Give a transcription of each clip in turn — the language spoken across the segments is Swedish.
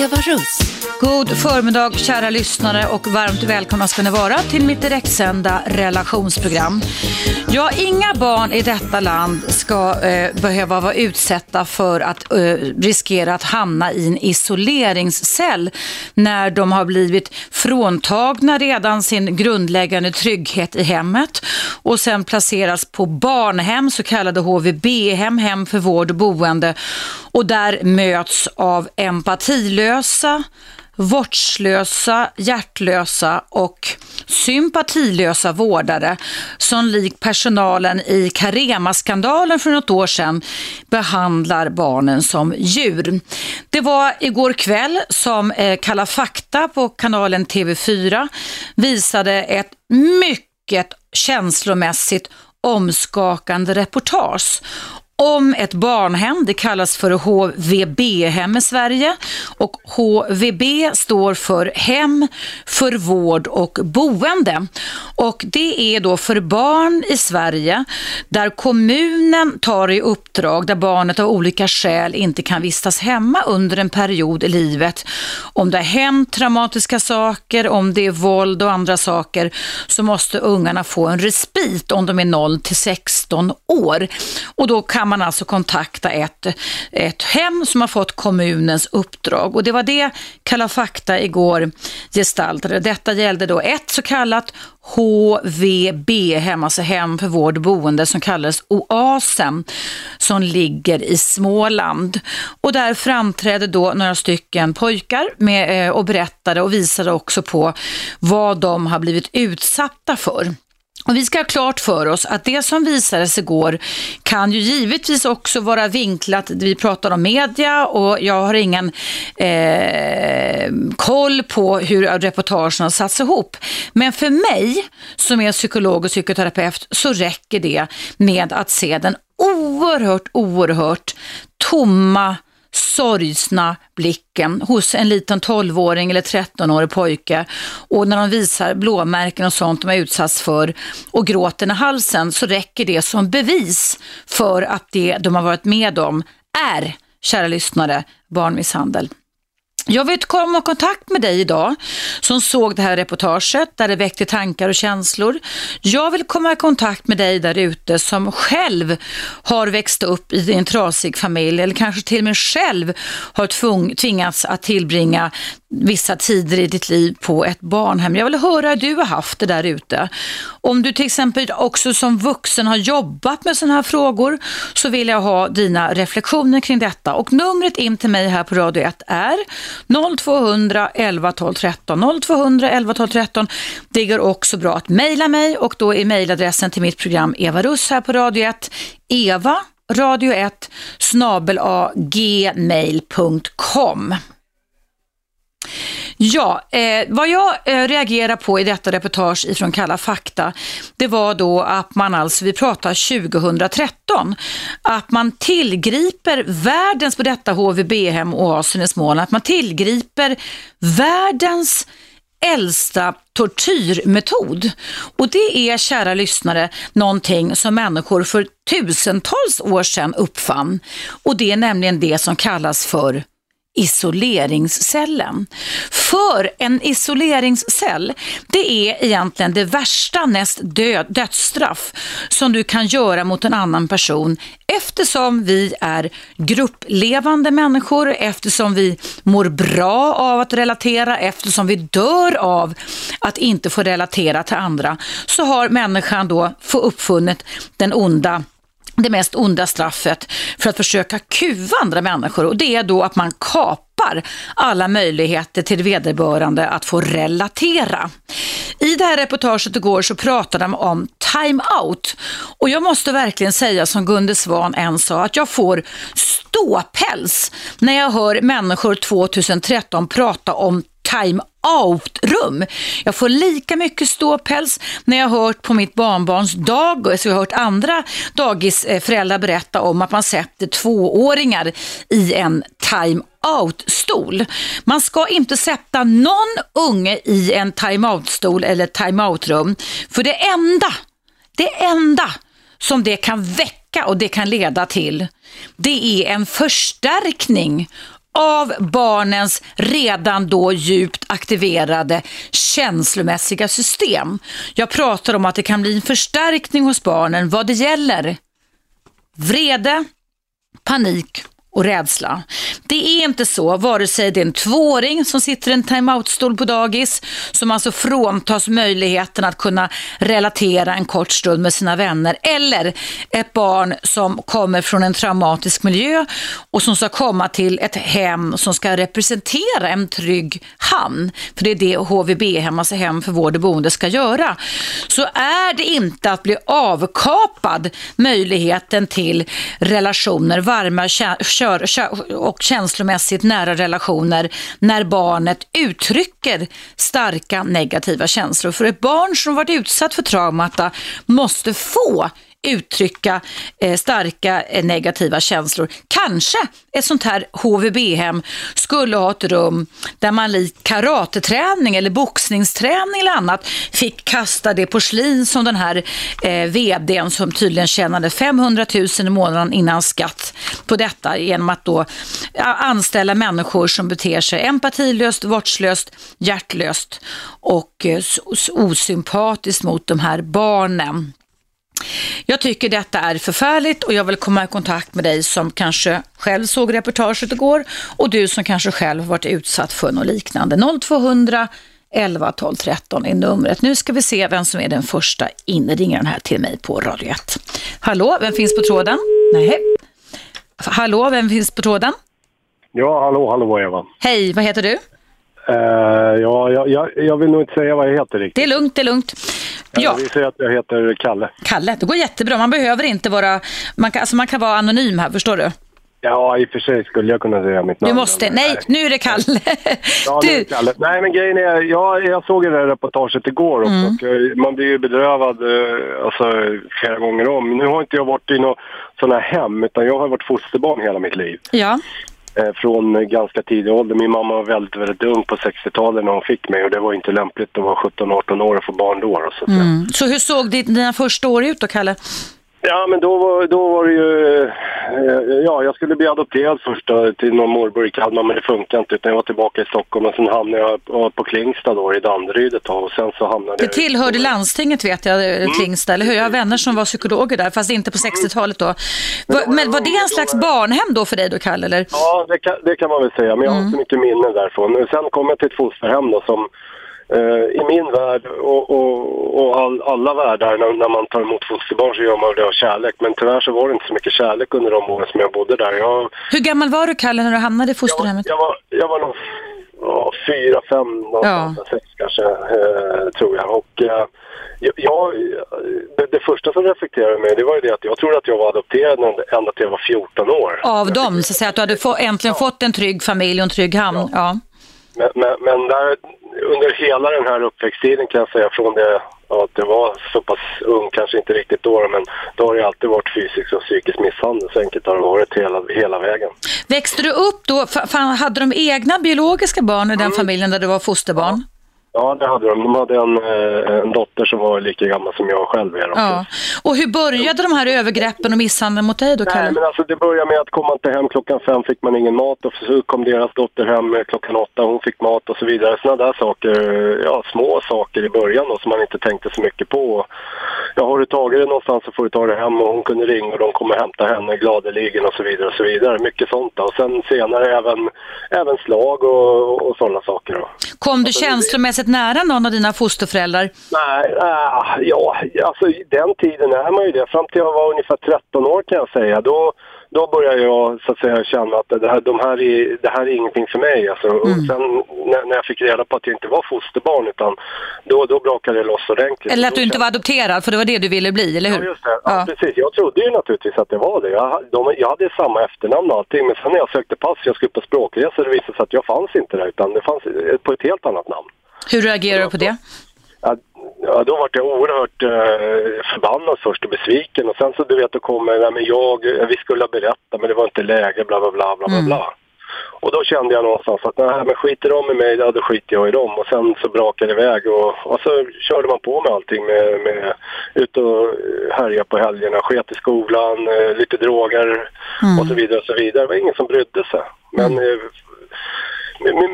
Eva Russ. God förmiddag kära lyssnare och varmt välkomna ska ni vara till mitt direktsända relationsprogram. Ja, inga barn i detta land ska eh, behöva vara utsatta för att eh, riskera att hamna i en isoleringscell när de har blivit fråntagna redan sin grundläggande trygghet i hemmet och sen placeras på barnhem, så kallade HVB-hem, hem för vård och boende och där möts av empatilösa, vårdslösa, hjärtlösa och sympatilösa vårdare som lik personalen i Carema-skandalen för något år sedan behandlar barnen som djur. Det var igår kväll som eh, Kalla fakta på kanalen TV4 visade ett mycket känslomässigt omskakande reportage om ett barnhem. Det kallas för HVB-hem i Sverige och HVB står för Hem för vård och boende. Och det är då för barn i Sverige där kommunen tar i uppdrag där barnet av olika skäl inte kan vistas hemma under en period i livet. Om det har hänt traumatiska saker, om det är våld och andra saker så måste ungarna få en respit om de är 0 till 16 år. Och då kan man alltså kontakta ett, ett hem som har fått kommunens uppdrag. Och det var det Kalla fakta igår gestaltade. Detta gällde då ett så kallat HVB-hem, alltså hem för vård och boende som kallades Oasen, som ligger i Småland. Och där framträdde då några stycken pojkar med, eh, och berättade och visade också på vad de har blivit utsatta för. Och vi ska ha klart för oss att det som visades igår kan ju givetvis också vara vinklat. Vi pratar om media och jag har ingen eh, koll på hur reportagen har satts ihop. Men för mig som är psykolog och psykoterapeut så räcker det med att se den oerhört, oerhört tomma sorgsna blicken hos en liten 12-åring eller 13-årig pojke och när de visar blåmärken och sånt de har utsatts för och gråten i halsen så räcker det som bevis för att det de har varit med om är, kära lyssnare, barnmisshandel. Jag vill komma i kontakt med dig idag som såg det här reportaget där det väckte tankar och känslor. Jag vill komma i kontakt med dig där ute som själv har växt upp i en trasig familj eller kanske till och med själv har tvingats att tillbringa vissa tider i ditt liv på ett barnhem. Jag vill höra hur du har haft det där ute. Om du till exempel också som vuxen har jobbat med sådana här frågor så vill jag ha dina reflektioner kring detta. Och numret in till mig här på Radio 1 är 0200 11 12 13. 0200 11 12 13. Det går också bra att mejla mig och då är mejladressen till mitt program Eva Russ här på Radio 1. Eva radio 1 snabel gmail.com. Ja, eh, vad jag eh, reagerar på i detta reportage ifrån Kalla fakta, det var då att man alltså, vi pratar 2013, att man tillgriper världens, på detta HVB-hem Oasen i Småland, att man tillgriper världens äldsta tortyrmetod. Och det är, kära lyssnare, någonting som människor för tusentals år sedan uppfann. Och det är nämligen det som kallas för isoleringscellen. För en isoleringscell, det är egentligen det värsta näst död, dödsstraff som du kan göra mot en annan person eftersom vi är grupplevande människor, eftersom vi mår bra av att relatera, eftersom vi dör av att inte få relatera till andra, så har människan då uppfunnit den onda det mest onda straffet för att försöka kuva andra människor och det är då att man kapar alla möjligheter till vederbörande att få relatera. I det här reportaget igår så pratade de om time-out och jag måste verkligen säga som Gunde Svan en sa att jag får ståpäls när jag hör människor 2013 prata om time-out-rum. Jag får lika mycket ståpäls när jag hört på mitt barnbarns dag, så jag har hört andra dagisföräldrar eh, berätta om att man sätter tvååringar i en time-out-stol. Man ska inte sätta någon unge i en time-out-stol eller time-out-rum, för det enda, det enda som det kan väcka och det kan leda till, det är en förstärkning av barnens redan då djupt aktiverade känslomässiga system. Jag pratar om att det kan bli en förstärkning hos barnen vad det gäller vrede, panik och rädsla. Det är inte så, vare sig det är en tvååring som sitter i en timeout-stol på dagis, som alltså fråntas möjligheten att kunna relatera en kort stund med sina vänner, eller ett barn som kommer från en traumatisk miljö och som ska komma till ett hem som ska representera en trygg hamn, för det är det HVB-hem, alltså hem för vård och boende, ska göra. Så är det inte att bli avkapad möjligheten till relationer, varma och känslomässigt nära relationer när barnet uttrycker starka negativa känslor. För ett barn som varit utsatt för traumata måste få uttrycka eh, starka eh, negativa känslor. Kanske ett sånt här HVB-hem skulle ha ett rum där man likt karateträning eller boxningsträning eller annat fick kasta det porslin som den här eh, vdn som tydligen tjänade 500 000 i månaden innan skatt på detta genom att då eh, anställa människor som beter sig empatilöst, vårdslöst, hjärtlöst och eh, osympatiskt mot de här barnen. Jag tycker detta är förfärligt och jag vill komma i kontakt med dig som kanske själv såg reportaget igår och du som kanske själv varit utsatt för något liknande. 0200 11 12 13 är numret. Nu ska vi se vem som är den första inringaren här till mig på Radio 1. Hallå, vem finns på tråden? Nej. Hallå, vem finns på tråden? Ja, hallå, hallå Eva. Hej, vad heter du? Uh, ja, jag, jag, vill nog inte säga vad jag heter riktigt. Det är lugnt, det är lugnt. Ja. Vi säger att jag heter Kalle. Kalle, det går jättebra. Man behöver inte vara, man kan, alltså man kan vara anonym här, förstår du? Ja, i och för sig skulle jag kunna säga mitt namn. Du måste, nej, nu är det Kalle. Ja, du. Kalle. Nej, men grejen är, jag, jag såg det här reportaget igår också, mm. och eh, man blir ju bedrövad eh, alltså, flera gånger om. Nu har inte jag varit i något sådana hem, utan jag har varit fosterbarn hela mitt liv. Ja. Eh, från ganska tidig ålder. Min mamma var väldigt, väldigt ung på 60-talet när hon fick mig och det var inte lämpligt att vara 17-18 år och få barn då. Så, mm. så hur såg dina första år ut då, Kalle? Ja, men då var, då var det ju... Eh, ja, jag skulle bli adopterad först då, till någon morbror i Kalmar, men det funkade inte. Utan jag var tillbaka i Stockholm och sen hamnade jag på, på Klingstad då, i Danderyd ett tag. Och sen så hamnade det tillhörde jag... landstinget vet jag, mm. Klingstad, eller hur? Jag har vänner som var psykologer där, fast inte på 60-talet då. Var, men var det en slags barnhem då för dig då, Kalle? Eller? Ja, det kan, det kan man väl säga. Men jag har mm. så mycket minnen därifrån. Sen kom jag till ett fosterhem då som Eh, i min värld och, och, och all, alla världar när, när, man tar emot fosterbarn så gör man det av kärlek. Men tyvärr så var det inte så mycket kärlek under de åren som jag bodde där. Jag, Hur gammal var du Kalle när du hamnade i fosterhemmet? Jag, jag, var, jag var nog ja, fyra, fem, ja. sex kanske eh, tror jag. Och, eh, jag, det, det, första som reflekterade med det var ju det att jag trodde att jag var adopterad ända till jag var 14 år. Av dem, så att säga att du hade få, äntligen ja. fått en trygg familj och en trygg hamn? Ja. ja. Men, men, men där, under hela den här uppväxttiden kan jag säga från det ja, att jag var så pass ung, kanske inte riktigt då, men då har det alltid varit fysisk och psykisk misshandel. Så enkelt har det varit hela, hela vägen. Växte du upp då, hade de egna biologiska barn i den mm. familjen där du var fosterbarn? Ja. Ja, det hade de. De hade en, eh, en dotter som var lika gammal som jag själv är. Ja. Och hur började de här övergreppen och misshandeln mot dig då, Kalle? Nej, men alltså det började med att kom man inte hem klockan fem fick man ingen mat och så kom deras dotter hem klockan åtta, hon fick mat och så vidare. Sådana där saker, ja små saker i början då, som man inte tänkte så mycket på. Ja, har du tagit det någonstans så får du ta det hem och hon kunde ringa och de kommer hämta henne gladeligen och så vidare och så vidare. Mycket sånt då. Och sen senare även, även slag och, och sådana saker då. Kom du känslomässigt sett nära någon av dina fosterföräldrar? Nej, äh, ja, alltså den tiden är man ju det. Fram till jag var ungefär 13 år kan jag säga. Då, då började jag så att säga känna att det här, de här är, det här är ingenting för mig. Alltså. Mm. Och sen när, när, jag fick reda på att jag inte var fosterbarn utan då, då brakade det loss ordentligt. Eller att du inte var adopterad för det var det du ville bli, eller hur? Ja, just det. Ja. ja. precis. Jag trodde ju naturligtvis att det var det. Jag, de, jag hade samma efternamn och allting men sen när jag sökte pass, jag skulle på språkresa, det visade sig att jag fanns inte där utan det fanns på ett helt annat namn. Hur reagerar du på det? Ja, ja, då var jag oerhört eh, förbannad först och besviken och sen så du vet, då kommer, nej men jag, vi skulle ha berättat men det var inte läge, bla bla bla bla mm. bla. Och då kände jag någonstans att nej, men skiter de i mig, ja, då skiter jag i dem. Och sen så brakade det iväg och, och så körde man på med allting med, med ut och härja på helgerna, sket i skolan, eh, lite droger Mm. och så vidare och så vidare. Det var ingen som brydde sig. Men eh, my-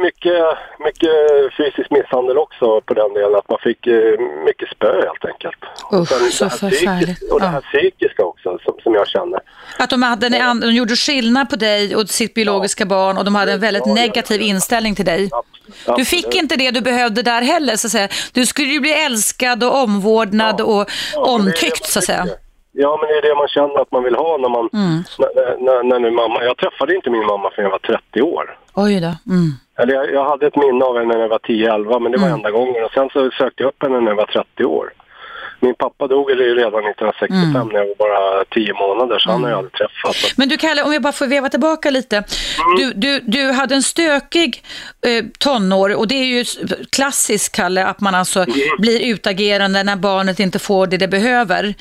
mycket, mycket fysisk misshandel också på den delen, att man fick eh, mycket spö helt enkelt. Och Usch, sen så förfärligt. psykiska- Och det här psykiska också som, som jag känner. Att de, hade, en de gjorde skillnad på dig och sitt biologiska barn och de hade en väldigt Ja, ja, negativ ja. inställning till dig. Du fick inte det du behövde där heller, så att säga. Du skulle ju bli älskad och omvårdnad och Ja, omtyckt, så att säga. tycker. Ja, men det är det man känner att man vill ha när man... Mm. När, när, när nu mamma... Jag träffade inte min mamma förrän jag var 30 år. Oj då. Mm. Eller jag, jag hade ett minne av henne när jag var 10-11, men det var Mm. enda gången. Och sen så sökte jag upp henne när jag var 30 år. Min pappa dog redan 1965 Mm. när jag var bara 10 månader, så han har jag aldrig träffat. Men du Kalle, om jag bara får veva tillbaka lite. Du, du, du hade en stökig eh, tonår och det är ju klassiskt Kalle, att man alltså blir utagerande när barnet inte får det det behöver.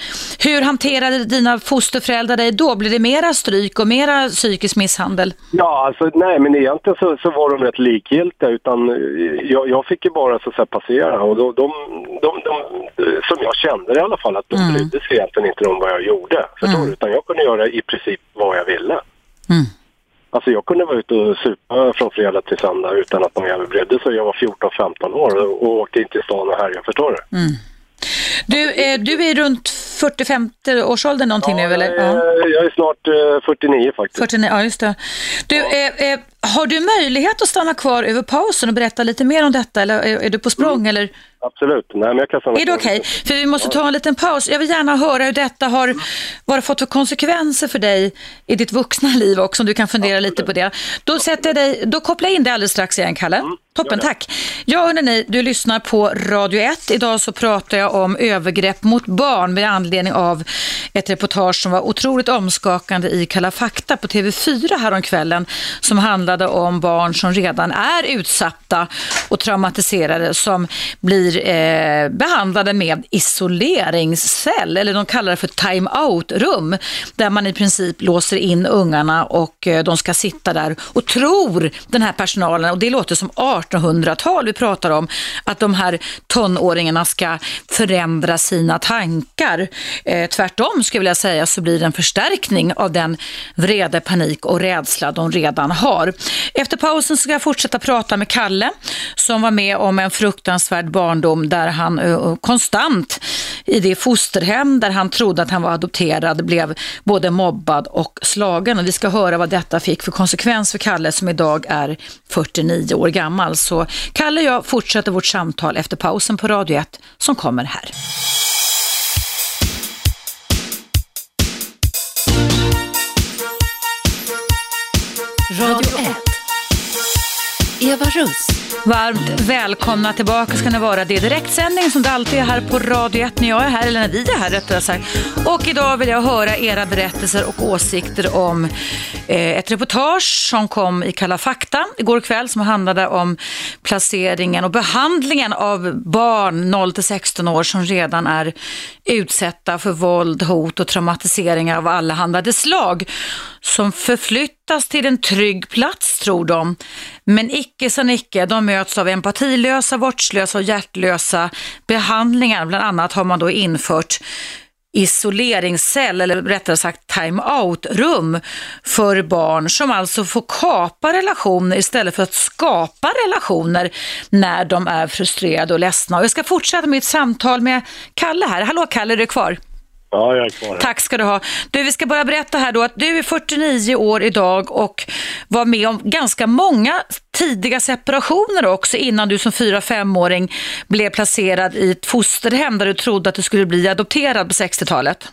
Hur hanterade dina fosterföräldrar dig då? Blev det mera stryk och mera psykisk misshandel? Ja, alltså nej, men egentligen så, så var de rätt likgiltiga utan eh, jag, jag fick ju bara så, så passera och de, de, de, de, som jag kände det i alla fall, att de Mm. brydde sig egentligen inte om vad jag gjorde. Förstår du? Utan jag kunde göra i princip vad jag ville. Mm. Alltså jag kunde vara ute och supa från fredag till söndag utan att någon jävel brydde sig. Jag var 14-15 år och, och åkte in till stan och härjade, förstår du? Du, eh, du är runt 40-50 årsåldern någonting nu eller? Är- jag är snart eh, 49 faktiskt. 49, ja just det. Du, eh, eh, har du möjlighet att stanna kvar över pausen och berätta lite mer om detta eller är, är du på språng eller? Absolut. Nej, men jag kan stanna Är det okej? För vi måste ta en liten paus. Jag vill gärna höra hur detta har, vad det fått för konsekvenser för dig i ditt vuxna liv också, om du kan fundera lite på det. Då, sätter jag dig, då kopplar jag in dig alldeles strax igen, Kalle. Toppen, tack. Ja, hörni, du lyssnar på Radio 1. Idag så pratar jag om övergrepp mot barn med anledning av ett reportage som var otroligt omskakande i Kalla fakta på TV4 häromkvällen som handlade om barn som redan är utsatta och traumatiserade som blir eh, behandlade med isoleringscell eller de kallar det för time-out-rum där man i princip låser in ungarna och eh, de ska sitta där och tror den här personalen, och det låter som 1800-tal vi pratar om, att de här tonåringarna ska förändra sina tankar. Eh, tvärtom skulle jag vilja säga så blir det en förstärkning av den vrede, panik och rädsla de redan har. Efter pausen ska jag fortsätta prata med Kalle som var med om en fruktansvärd barndom där han eh, konstant i det fosterhem där han trodde att han var adopterad blev både mobbad och slagen. Och vi ska höra vad detta fick för konsekvens för Kalle som idag är 49 år gammal. Så Kalle och jag fortsätter vårt samtal efter pausen på Radio 1 som kommer här. Radio 1. Eva Russ. Varmt välkomna tillbaka ska ni vara. Det är direktsändning som det alltid är här på Radio 1 när jag är här, eller när vi är här rättare sagt. Och idag vill jag höra era berättelser och åsikter om eh, ett reportage som kom i Kalla fakta igår kväll som handlade om placeringen och behandlingen av barn 0 till 16 år som redan är utsatta för våld, hot och traumatiseringar av allehanda slag som förflyttas till en trygg plats tror de. Men icke sa icke, de möts av empatilösa, vårdslösa och hjärtlösa behandlingar. Bland annat har man då infört isoleringscell eller rättare sagt time-out-rum för barn som alltså får kapa relationer istället för att skapa relationer när de är frustrerade och ledsna. Och jag ska fortsätta mitt samtal med Kalle här. Hallå Kalle, är du kvar? Ja, jag är kvar här. Tack ska du ha. Du, vi ska bara berätta här då att du är 49 år idag och var med om ganska många tidiga separationer också innan du som 4-5-åring blev placerad i ett fosterhem där du trodde att du skulle bli adopterad på 60-talet.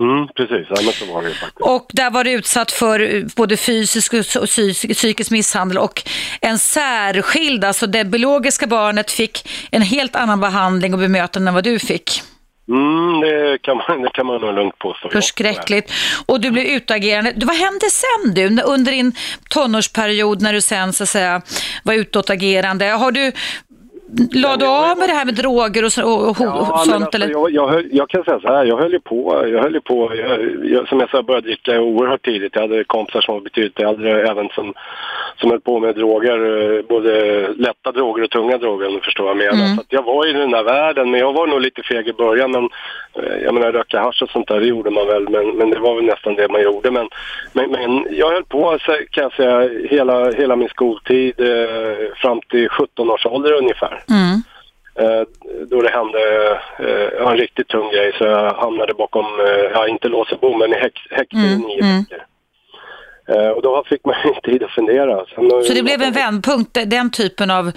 Mm, precis. Men så var det faktiskt. Och där var du utsatt för både fysisk och psy- psykisk misshandel och en särskild, alltså det biologiska barnet fick en helt annan behandling och bemötande än vad du fick. Mm, det kan man, det kan man nog lugnt påstå. Förskräckligt. Och du blev utagerande. Du, vad hände sen du, under din tonårsperiod när du sen så att säga var utåtagerande? Har du la du av med det här med droger och, så, och, och Ja, sånt? alltså, eller? jag, jag, jag kan säga så här, jag höll ju på, jag höll på, jag, som jag sa, jag började dricka oerhört tidigt. Jag hade kompisar som var betydligt äldre, även som, som höll på med droger, eh, både lätta droger och tunga droger om du förstår vad jag menar. Mm. Så jag var i den här världen, men jag var nog lite feg i början. Men, jag menar, röka hasch och sånt där, det gjorde man väl, men, men det var väl nästan det man gjorde. Men, men, men jag höll på, kan jag säga, hela, hela min skoltid eh, fram till 17 års ålder ungefär. Mm. Eh, då det hände eh, en riktigt tung grej så jag hamnade bakom, eh, ja inte lås och bom, men i häk, häkte i Mm, nio mm. veckor. Eh, och då fick man tid att fundera. Sen, Så det blev en vändpunkt, den typen av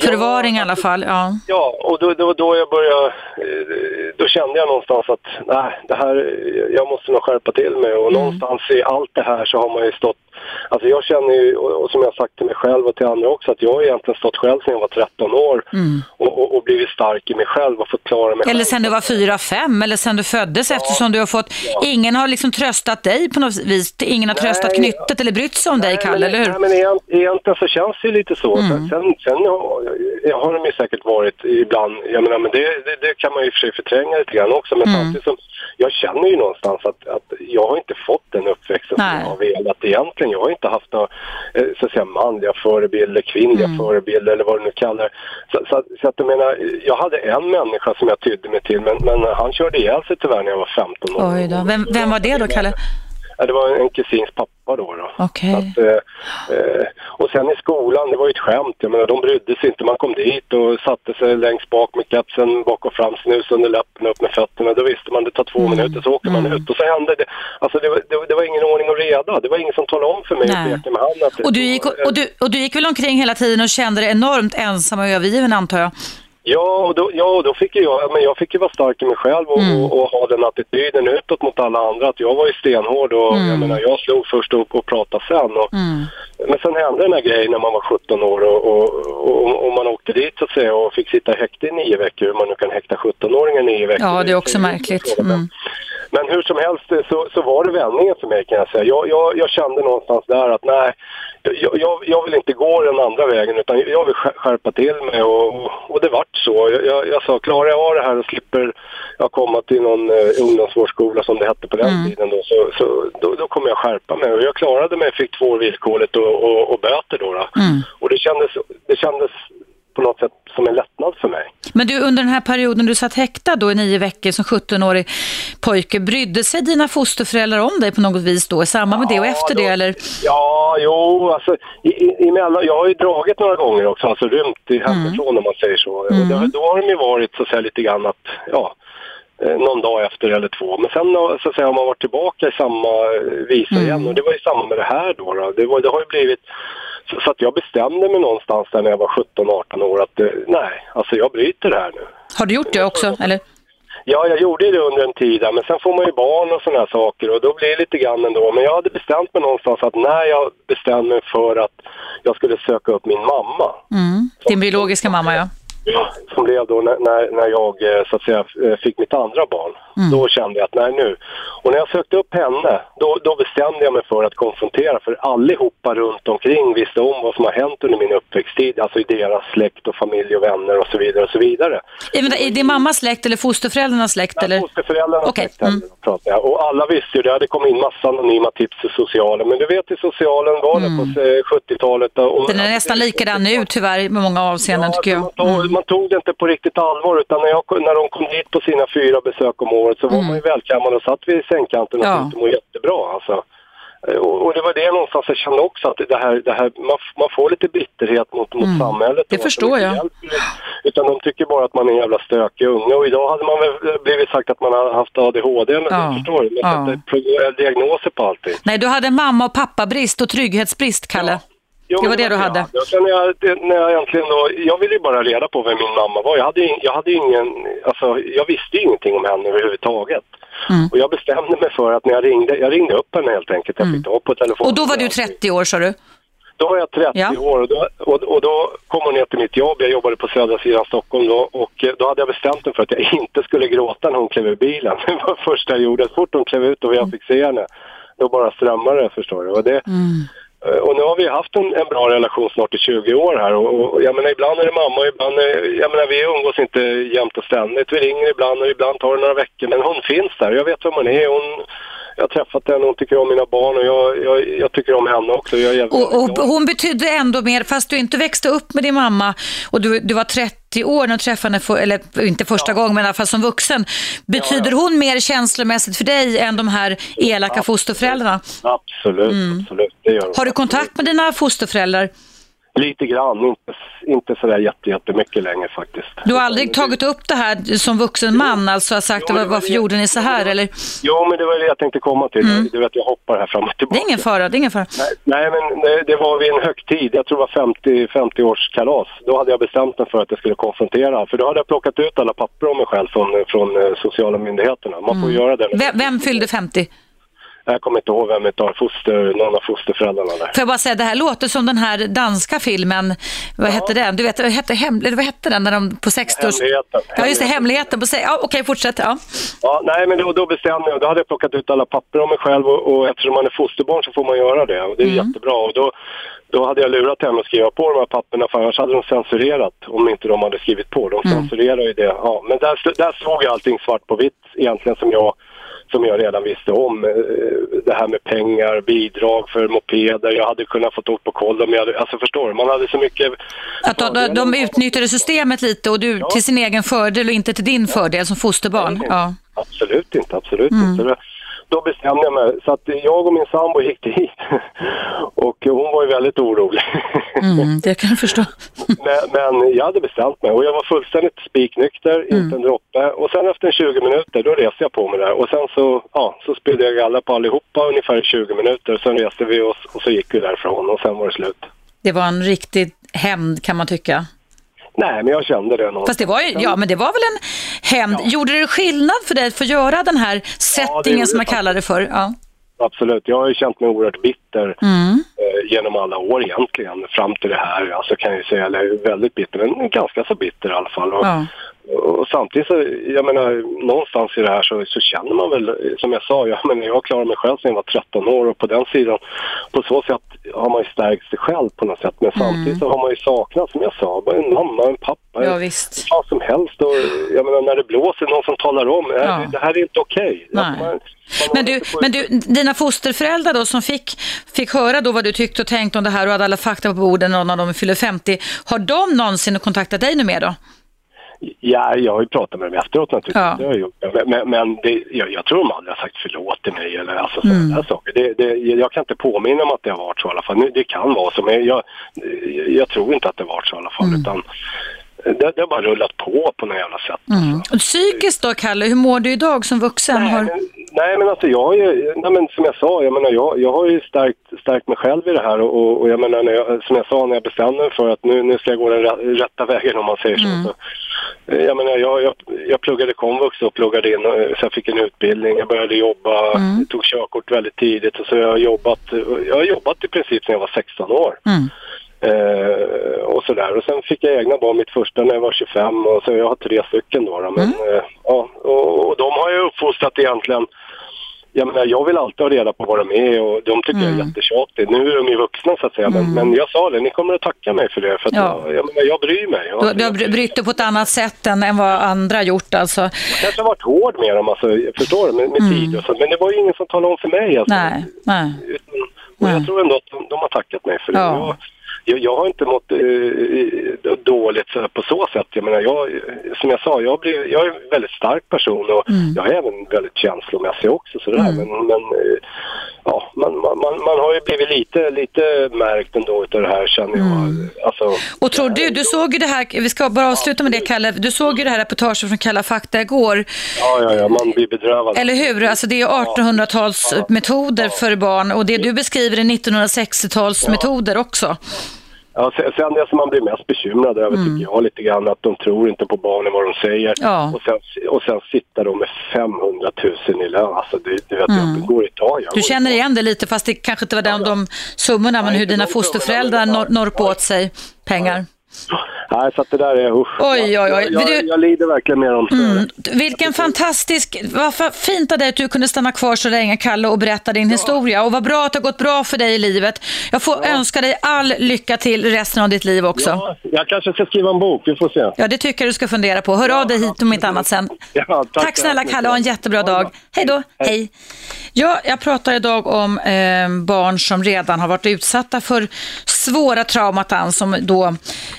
förvaring i alla fall? Ja. Ja, och då, då, då jag började, eh, då kände jag någonstans att nej, det här, jag måste nog skärpa till mig och någonstans i allt det här så har man ju stått, alltså jag känner ju, och, som jag har sagt till mig själv och till andra också, att jag har egentligen stått själv sedan jag var 13 år och, och, och blivit stark i mig själv och fått klara mig Eller sen du var fyra, fem eller sen du föddes eftersom du har fått, ingen har liksom tröstat dig på något vis, ingen har Nej, tröstat knyttet eller brytt sig om dig Nej, Kalle, men, eller hur? Nej, men egent, egentligen så känns det ju lite så. Sen, sen, sen har, jag har de ju säkert varit ibland, jag menar, men det, det, det kan man ju i och för sig förtränga lite grann också. Men samtidigt som, jag känner ju någonstans att, att jag har inte fått den uppväxten som jag har velat egentligen. Jag har inte haft några, eh, så att säga, manliga förebilder, kvinnliga förebilder eller vad du nu kallar så, så, så att jag menar, jag hade en människa som jag tydde mig till, men, men han körde ihjäl sig tyvärr när jag var 15 år. Oj då. Vem, vem var det då Kalle? Ja, det var en kusins pappa då. då. Så att, eh, eh, och sen i skolan, det var ju ett skämt. Jag menar, de brydde sig inte. Man kom dit och satte sig längst bak med kepsen bak och fram, snus under läppen, upp med fötterna. Då visste man det tar två minuter så åker man ut. Och så hände det. Alltså det var, det, det var ingen ordning och reda. Det var ingen som talade om för mig Nej. och pekade med handen. att Och du, gick, och, du, och du gick väl omkring hela tiden och kände dig enormt ensam och övergiven antar jag? Ja, och då, ja, då fick jag, men jag fick ju vara stark i mig själv och, Mm. och, och ha den attityden utåt mot alla andra. Att jag var ju stenhård och Mm. jag menar, jag slog först upp och pratade sen. Och, Men sen hände den här grejen när man var 17 år och, och, och, man åkte dit så att säga och fick sitta i häkte i nio veckor. Hur man nu kan häkta 17-åringar i nio veckor. Ja, det är också märkligt. Mm. Men hur som helst så, så var det vändningen för mig kan jag säga. Jag, jag, jag kände någonstans där att nej, jag, jag, vill inte gå den andra vägen utan jag vill skär- skärpa till mig och, och, det vart så. Jag, sa, klarar jag av det här och slipper jag komma till någon eh, ungdomsvårdsskola som det hette på den tiden då, så, så då, då kommer jag skärpa mig. Och jag klarade mig, fick två år villkorligt och, och, och böter då. då. Och det kändes, det kändes på något sätt som en lättnad för mig. Men du, under den här perioden du satt häktad då i nio veckor som 17-årig pojke, brydde sig dina fosterföräldrar om dig på något vis då i samband med det och efter då- det eller? Ja, jo, alltså i, i, emellan, jag har ju dragit några gånger också, alltså rymt i hemifrån om man säger så. Och det, då har de ju varit så att säga lite grann att, ja, eh, någon dag efter eller två. Men sen så att säga, har man varit tillbaka i samma eh, visa igen och det var ju samma med det här då. då. Det, var, det har ju blivit, så, så att jag bestämde mig någonstans där när jag var 17-18 år att eh, nej, alltså jag bryter det här nu. Har du gjort det också eller? Ja, jag gjorde det under en tid men sen får man ju barn och sådana här saker och då blir det lite grann ändå. Men jag hade bestämt mig någonstans att när jag bestämde mig för att jag skulle söka upp min mamma, Mm. Din biologiska mamma ja. Som blev då när, när, jag eh, så att säga eh, fick mitt andra barn. Då kände jag att nej nu. Och när jag sökte upp henne, då, då bestämde jag mig för att konfrontera. För allihopa runt omkring visste om vad som har hänt under min uppväxttid. Alltså i deras släkt och familj och vänner och så vidare och så vidare. I, vänta, I din mammas släkt eller fosterföräldrarnas släkt eller? Fosterföräldrarna Okej, okay. mm. pratar jag. Och alla visste ju det. Det kom in massa anonyma tips i socialen. Men du vet hur socialen var där på eh, 70-talet. och- Mm. Den är nästan likadan nu tyvärr i många avseenden tycker alltså, jag. Tog, man tog det inte på riktigt allvar utan när, jag, när de kom dit på sina fyra besök om året så var man ju välkammad och satt vid sängkanten och Mm. Ja. tyckte må jättebra alltså. Eh, Och, och det var det någonstans jag kände också att det här, det här man, man får lite bitterhet mot, mot samhället. Mm. Det och att förstår jag. hjälper. Utan de tycker bara att man är en jävla stökig unge och idag hade man väl blivit sagt att man har haft ADHD men Ja. du förstår. Man Ja. sätter pro- diagnoser på allting. Nej, du hade mamma och pappabrist och trygghetsbrist, Kalle. Jo, Det var det du hade. Ja, sen när jag, det, när jag egentligen då, jag ville ju bara reda på vem min mamma var. Jag hade, jag hade ingen, alltså jag visste ju ingenting om henne överhuvudtaget. Mm. Och jag bestämde mig för att när jag ringde, jag ringde upp henne helt enkelt. Jag fick tag på telefon. Mm. Och då var du 30 år sa du? Då var jag 30 Ja. år och då, och, och då kom hon ner till mitt jobb. Jag jobbade på södra sidan Stockholm då och eh, då hade jag bestämt mig för att jag inte skulle gråta när hon klev ur bilen. Det var det första jag gjorde. Så fort hon klev ut och jag fick se henne, då bara strömmade det förstår du. Och det, Eh, Eh, och nu har vi haft en, en bra relation snart i 20 år här och, och jag menar ibland är det mamma och ibland är, jag menar vi umgås inte jämt och ständigt. Vi ringer ibland och ibland tar det några veckor men hon finns där. Jag vet vem hon är. Hon, jag har träffat henne, hon tycker om mina barn och jag, jag, jag tycker om henne också. Och, och hon betydde ändå mer, fast du inte växte upp med din mamma och du, du var 30 år när du träffade henne, för, eller inte första gången, men i alla fall som vuxen. Betyder hon mer känslomässigt för dig än de här elaka fosterföräldrarna? Absolut, absolut. Det gör hon. Mm. Har du kontakt med dina fosterföräldrar? Lite grann, inte, inte sådär jätte, jättemycket längre faktiskt. Du har aldrig tagit upp det här som vuxen man, alltså har sagt Jo, det var varför det- gjorde ni så här? Eller? Jo, men det var det jag tänkte komma till. Du vet, jag hoppar här fram och Det tillbaka. är ingen fara, det är ingen fara. Nej, nej, men det, det var vid en högtid. Jag tror det var 50, 50-årskalas. Då hade jag bestämt mig för att jag skulle konfrontera. För då hade jag plockat ut alla papper om mig själv från, från eh, sociala myndigheterna. Man får göra det. Vem, vem fyllde 50? Jag kommer inte ihåg vem utav foster, någon av fosterföräldrarna där. Får jag bara säga, det här låter som den här danska filmen, vad hette den? Du vet, hette, hem, vad hette den när de på 60 års... Hemligheten. Ja, just det, hemligheten. På, ja, Okej, fortsätt. Ja. Ja, nej, men då, då bestämde jag. Då hade jag plockat ut alla papper om mig själv och, och eftersom man är fosterbarn så får man göra det. Och det är jättebra. Och då, då hade jag lurat henne att skriva på de här papperna för annars hade de censurerat om inte de hade skrivit på. De censurerar ju det. Ja, men där, där såg jag allting svart på vitt egentligen som jag som jag redan visste om. Eh, Det här med pengar, bidrag för mopeder. Jag hade kunnat få åka på koll om jag hade, alltså förstår du? Man hade så mycket... Att de, de, de utnyttjade systemet lite och du till sin egen fördel och inte till din fördel som fosterbarn. Ja. Absolut inte, absolut inte. Då bestämde jag mig. Så att jag och min sambo gick dit. Och hon var ju väldigt orolig. Mm, det kan jag förstå. men, men jag hade bestämt mig och jag var fullständigt spiknykter, inte en droppe. Och sen efter 20 minuter, då reste jag på mig där. Och sen så, ja, så spydde jag galla på allihopa ungefär i 20 minuter. Sen reste vi oss och så gick vi därifrån och sen var det slut. Det var en riktig hämnd kan man tycka. Nej, men jag kände det någonstans. Fast det var ju, ja men det var väl en hämnd. Gjorde det skillnad för dig att få göra den här settingen gjorde som det kallar det för? Ja. Absolut. Jag har ju känt mig oerhört bitter Mm. eh, genom alla år egentligen fram till det här. Alltså kan jag ju säga, eller väldigt bitter, men ganska så bitter i alla fall. Och, Ja. Och samtidigt så, jag menar, någonstans i det här så, så känner man väl, eh, som jag sa, jag, menar, jag klarade mig själv sedan jag var 13 år och på den sidan, på så sätt har man ju stärkt sig själv på något sätt. Men samtidigt så har man ju saknat, som jag sa, bara en mamma, en pappa, ja visst. vad som helst. Och, jag menar, när det blåser, någon som talar om, "Äh, Ja. det här är inte okej. Man Men du, men du, dina fosterföräldrar då som fick, fick höra då vad du tyckte och tänkte om det här och hade alla fakta på bordet när någon av dem fyller 50. Har de någonsin kontaktat dig nu mer då? Ja, jag har ju pratat med dem efteråt naturligtvis. Ja. Men, men, det, jag, jag tror de aldrig har sagt förlåt till mig eller alltså sådana Mm. där saker. Det, det, jag kan inte påminna mig att det har varit så i alla fall. Nu, det kan vara så, men jag, jag tror inte att det har varit så i alla fall. Mm. Utan det, det har bara rullat på på något jävla sätt. Mm. Alltså. Och psykiskt då, Kalle, hur mår du idag som vuxen? Nej, Har... men, nej men alltså jag har ju, nej men som jag sa, jag menar jag, jag har ju stärkt, stärkt mig själv i det här och, och, jag menar när jag, som jag sa när jag bestämde mig för att nu, nu ska jag gå den rä- rätta vägen om man säger så. så eh, jag menar jag, jag, jag pluggade komvux och pluggade in och så jag fick en utbildning, jag började jobba, tog körkort väldigt tidigt och så jag har jobbat, jag har jobbat i princip sedan jag var 16 år. Mm. Eh, och sådär. Och sen fick jag egna barn, mitt första när jag var 25 och så jag har tre stycken då. då. Men, eh, ja, och, och de har jag uppfostrat egentligen. Jag menar, jag vill alltid ha reda på vad de är och de tycker jag är jättetjatigt. Nu är de ju vuxna så att säga. Men, men jag sa det, ni kommer att tacka mig för det. För att Ja. jag, jag, menar, jag bryr mig. Jag, Du, du har bry- brytt dig på ett annat sätt än, än vad andra gjort alltså. jag kanske har varit hård med dem, alltså, jag förstår du, med, med tid och så. Men det var ju ingen som talade om för mig. Alltså. Nej, nej. Utan, och jag tror ändå att de, de har tackat mig för det. Ja. Jag, jag, har inte mått eh, dåligt så- på så sätt. Jag menar, jag, som jag sa, jag, blir, jag är en väldigt stark person och jag är även väldigt känslomässig också. Sådär. Men, men eh, ja, man, man, man, man har ju blivit lite, lite märkt ändå utav det här känner jag. Alltså, Och tror du, du såg ju det här, vi ska bara avsluta med det Kalle, du såg ju det här reportaget från Kalla fakta igår, ja, ja, ja, man blir bedrövad. eller hur? Alltså det är 1800-talsmetoder för barn och det du beskriver är 1960-talsmetoder också. Ja, sen, sen det som man blir mest bekymrad över tycker jag lite grann att de tror inte på barnen vad de säger. Ja. Och, sen, och sen sitter de med 500 000 i lön. Alltså det, du vet, jag går i tag. Du känner igen det lite fast det kanske inte var de, de summorna men hur dina fosterföräldrar summorna, nor- men- norpade åt sig pengar. Nej, så att det där är usch. Oj, oj, oj. Jag, jag, jag lider verkligen med dem. Mm. Vilken fantastisk, vad fint av dig att du kunde stanna kvar så länge Kalle och berätta din historia. Och vad bra att det har gått bra för dig i livet. Jag får önska dig all lycka till resten av ditt liv också. Ja. Ja, jag kanske ska skriva en bok, vi får se. det tycker jag du ska fundera på. Hör av dig hit om inte annat sen. Ja, tack Tack snälla. Kalle, ha en jättebra dag. Hej då. Hej. Ja, jag pratar idag om eh, barn som redan har varit utsatta för svåra traumatan som då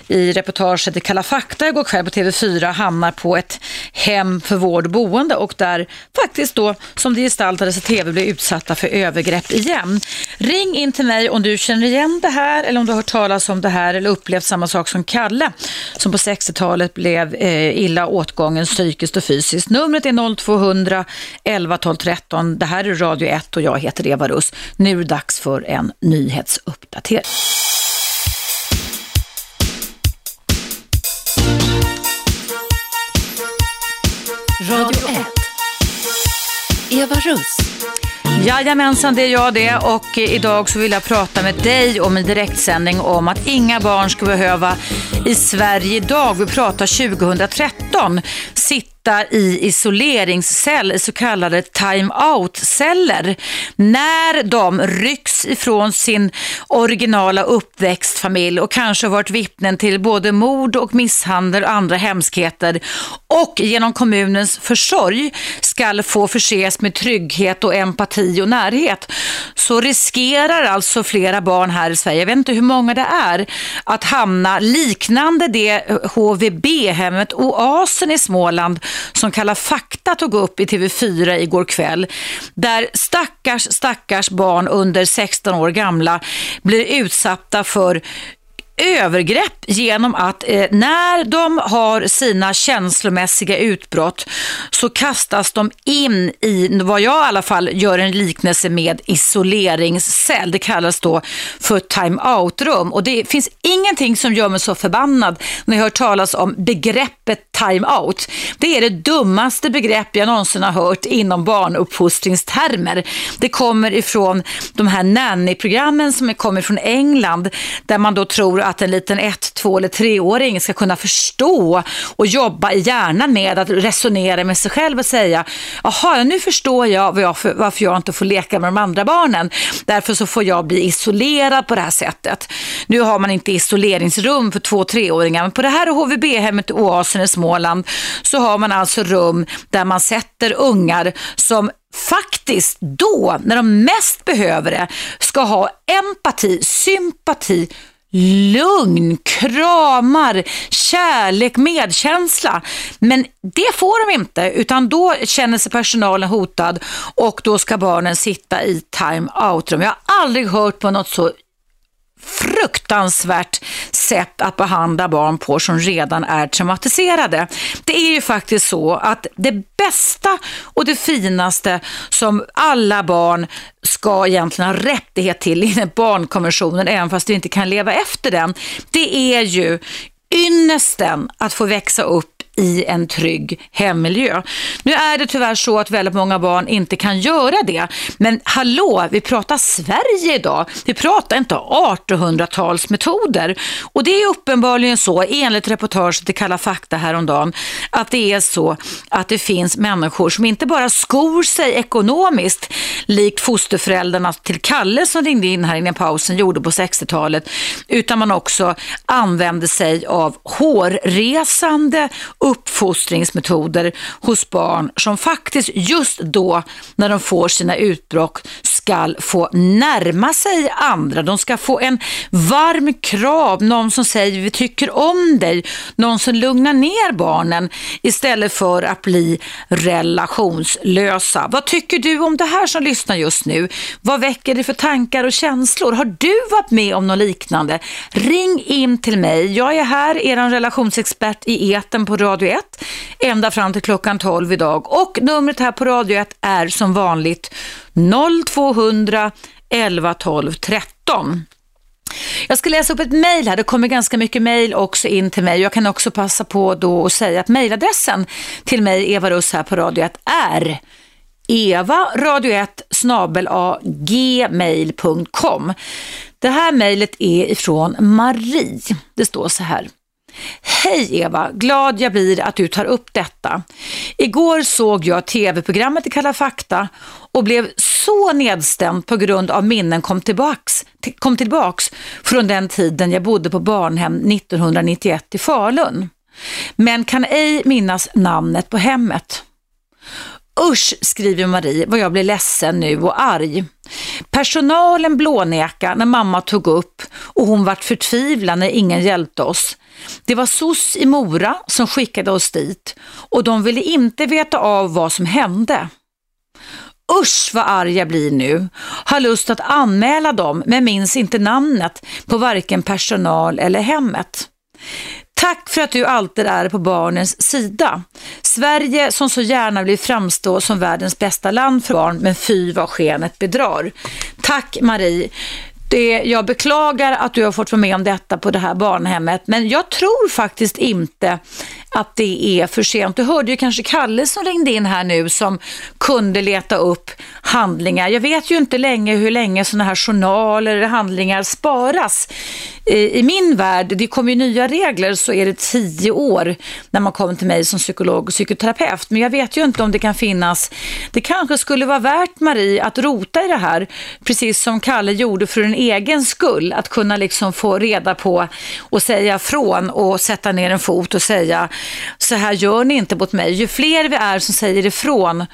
i reportaget i Kalla fakta igår kväll på TV4 hamnar på ett hem för vård och boende och där faktiskt då, som det gestaltades i TV, blir utsatta för övergrepp igen. Ring in till mig om du känner igen det här eller om du har hört talas om det här eller upplevt samma sak som Kalle som på 60-talet blev eh, illa åtgången psykiskt och fysiskt. Numret är 0200 11 12 13. Det här är Radio 1 och jag heter Eva Russ. Nu är det dags för en nyhetsuppdatering. Radio 1. Eva Russ. Jajamensan, det är jag det och idag så vill jag prata med dig om en direktsändning om att inga barn ska behöva i Sverige idag, vi pratar 2013, sitta i isoleringscell, så kallade time-out-celler, när de rycks ifrån sin originala uppväxtfamilj och kanske varit vittnen till både mord och misshandel och andra hemskheter och genom kommunens försorg skall få förses med trygghet och empati och närhet så riskerar alltså flera barn här i Sverige, jag vet inte hur många det är, att hamna liknande det HVB-hemmet Oasen i Småland som Kalla fakta tog upp i TV4 igår kväll. Där stackars, stackars barn under 16 år gamla blir utsatta för övergrepp genom att eh, när de har sina känslomässiga utbrott så kastas de in i vad jag i alla fall gör en liknelse med isoleringscell. Det kallas då för time-out-rum och det finns ingenting som gör mig så förbannad när jag hör talas om begreppet time-out. Det är det dummaste begrepp jag någonsin har hört inom barnuppfostringstermer. Det kommer ifrån de här nanny-programmen som kommer från England där man då tror att en liten ett, två eller treåring ska kunna förstå och jobba i hjärnan med att resonera med sig själv och säga jaha, nu förstår jag varför jag inte får leka med de andra barnen. Därför så får jag bli isolerad på det här sättet. Nu har man inte isoleringsrum för två, treåringar, men på det här HVB-hemmet Oasen i Småland så har man alltså rum där man sätter ungar som faktiskt då, när de mest behöver det, ska ha empati, sympati, lugn, kramar, kärlek, medkänsla. Men det får de inte, utan då känner sig personalen hotad och då ska barnen sitta i time-out-rum. Jag har aldrig hört på något så fruktansvärt sätt att behandla barn på som redan är traumatiserade. Det är ju faktiskt så att det bästa och det finaste som alla barn ska egentligen ha rättighet till enligt barnkonventionen, även fast vi inte kan leva efter den, det är ju ynnesten att få växa upp i en trygg hemmiljö. Nu är det tyvärr så att väldigt många barn inte kan göra det. Men hallå, vi pratar Sverige idag. Vi pratar inte 1800-talsmetoder. Och det är uppenbarligen så, enligt reportaget i Kalla fakta häromdagen, att det är så att det finns människor som inte bara skor sig ekonomiskt, likt fosterföräldrarna till Kalle som ringde in här innan pausen gjorde på 60-talet, utan man också använder sig av hårresande uppfostringsmetoder hos barn som faktiskt just då när de får sina utbrott ska få närma sig andra. De ska få en varm krav, någon som säger vi tycker om dig, någon som lugnar ner barnen istället för att bli relationslösa. Vad tycker du om det här som lyssnar just nu? Vad väcker det för tankar och känslor? Har du varit med om något liknande? Ring in till mig. Jag är här, er relationsexpert i eten på Radio 1, ända fram till klockan 12 idag. Och numret här på Radio 1 är som vanligt 0200 11 12 13. Jag ska läsa upp ett mejl här. Det kommer ganska mycket mejl också in till mig. Jag kan också passa på då att säga att mejladressen till mig, Eva Russ här på Radio 1, är eva radio 1 snabel gmail.com. Det här mejlet är ifrån Marie. Det står så här. Hej Eva, glad jag blir att du tar upp detta. Igår såg jag tv-programmet i Kalla fakta och blev så nedstämd på grund av minnen kom tillbaks, kom tillbaks från den tiden jag bodde på barnhem 1991 i Falun. Men kan ej minnas namnet på hemmet. Usch, skriver Marie, vad jag blir ledsen nu och arg. Personalen blåneka när mamma tog upp och hon vart förtvivlad när ingen hjälpte oss. Det var SOS i Mora som skickade oss dit och de ville inte veta av vad som hände. Usch vad arg jag blir nu. Har lust att anmäla dem men minns inte namnet på varken personal eller hemmet. Tack för att du alltid är på barnens sida. Sverige som så gärna vill framstå som världens bästa land för barn, men fy vad skenet bedrar. Tack Marie. Det, jag beklagar att du har fått vara med om detta på det här barnhemmet, men jag tror faktiskt inte att det är för sent. Du hörde ju kanske Kalle som ringde in här nu som kunde leta upp handlingar. Jag vet ju inte länge hur länge sådana här journaler eller handlingar sparas. I min värld, det kommer ju nya regler, så är det tio år när man kommer till mig som psykolog och psykoterapeut. Men jag vet ju inte om det kan finnas, det kanske skulle vara värt Marie att rota i det här, precis som Kalle gjorde för en egen skull, att kunna liksom få reda på och säga från och sätta ner en fot och säga så här gör ni inte mot mig. Ju fler vi är som säger ifrån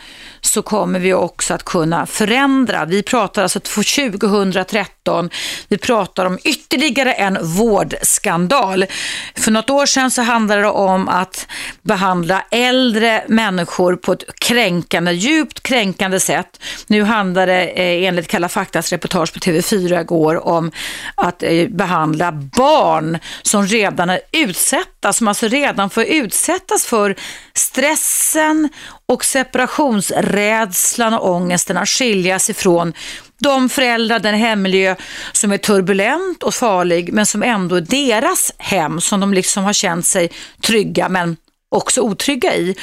så kommer vi också att kunna förändra. Vi pratar alltså 2013, vi pratar om ytterligare en vårdskandal. För något år sedan så handlade det om att behandla äldre människor på ett kränkande, djupt kränkande sätt. Nu handlar det eh, enligt Kalla faktas reportage på TV4 igår om att eh, behandla barn som redan är utsatta, som alltså redan får utsättas för stressen och separationsrädslan och ångesten att skiljas ifrån de föräldrar, den hemmiljö som är turbulent och farlig men som ändå är deras hem som de liksom har känt sig trygga men också otrygga i.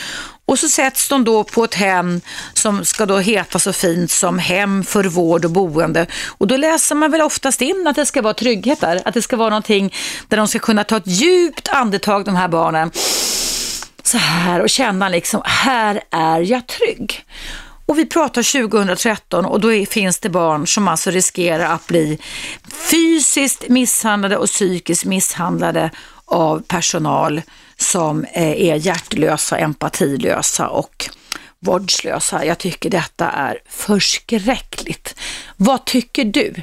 Och så sätts de då på ett hem som ska då heta så fint som hem för vård och boende. Och då läser man väl oftast in att det ska vara trygghet där, att det ska vara någonting där de ska kunna ta ett djupt andetag de här barnen så här och känna liksom, här är jag trygg. Och vi pratar 2013 och då är, finns det barn som alltså riskerar att bli fysiskt misshandlade och psykiskt misshandlade av personal som eh, är hjärtlösa, empatilösa och vårdslösa. Jag tycker detta är förskräckligt. Vad tycker du?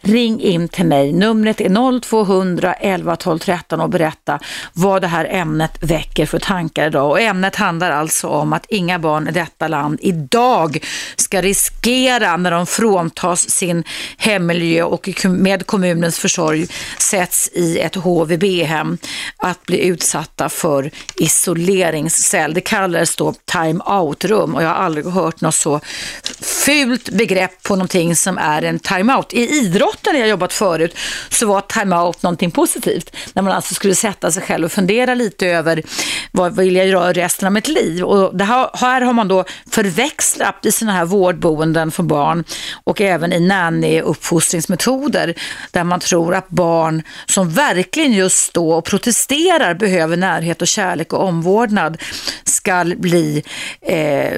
Ring in till mig. Numret är 0200 11 12 13 och berätta vad det här ämnet väcker för tankar idag. Och ämnet handlar alltså om att inga barn i detta land idag ska riskera när de fråntas sin hemmiljö och med kommunens försorg sätts i ett HVB-hem att bli utsatta för isoleringscell. Det kallades då time out-rum och jag har aldrig hört något så fult begrepp på någonting som är en timeout. I idrotten när jag jobbat förut så var timeout någonting positivt. När man alltså skulle sätta sig själv och fundera lite över vad vill jag göra resten av mitt liv. Och det här, här har man då förväxlat i sådana här vårdboenden för barn och även i nanny-uppfostringsmetoder där man tror att barn som verkligen just då och protesterar behöver närhet och kärlek och omvårdnad ska bli eh,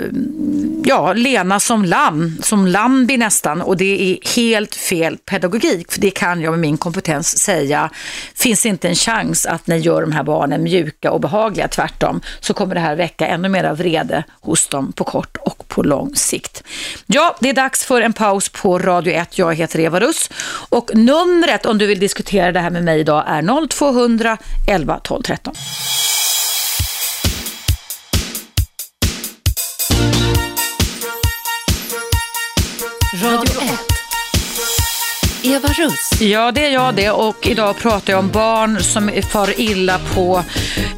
ja, lena som lamm, som Lambi nästan och det är helt fel pedagogik, för det kan jag med min kompetens säga, finns inte en chans att ni gör de här barnen mjuka och behagliga, tvärtom, så kommer det här väcka ännu mer vrede hos dem på kort och på lång sikt. Ja, det är dags för en paus på Radio 1. Jag heter Eva Russ och numret om du vill diskutera det här med mig idag är 0200 11 12 13. Radio 1. Eva Russ. Ja, det är jag det och idag pratar jag om barn som far illa på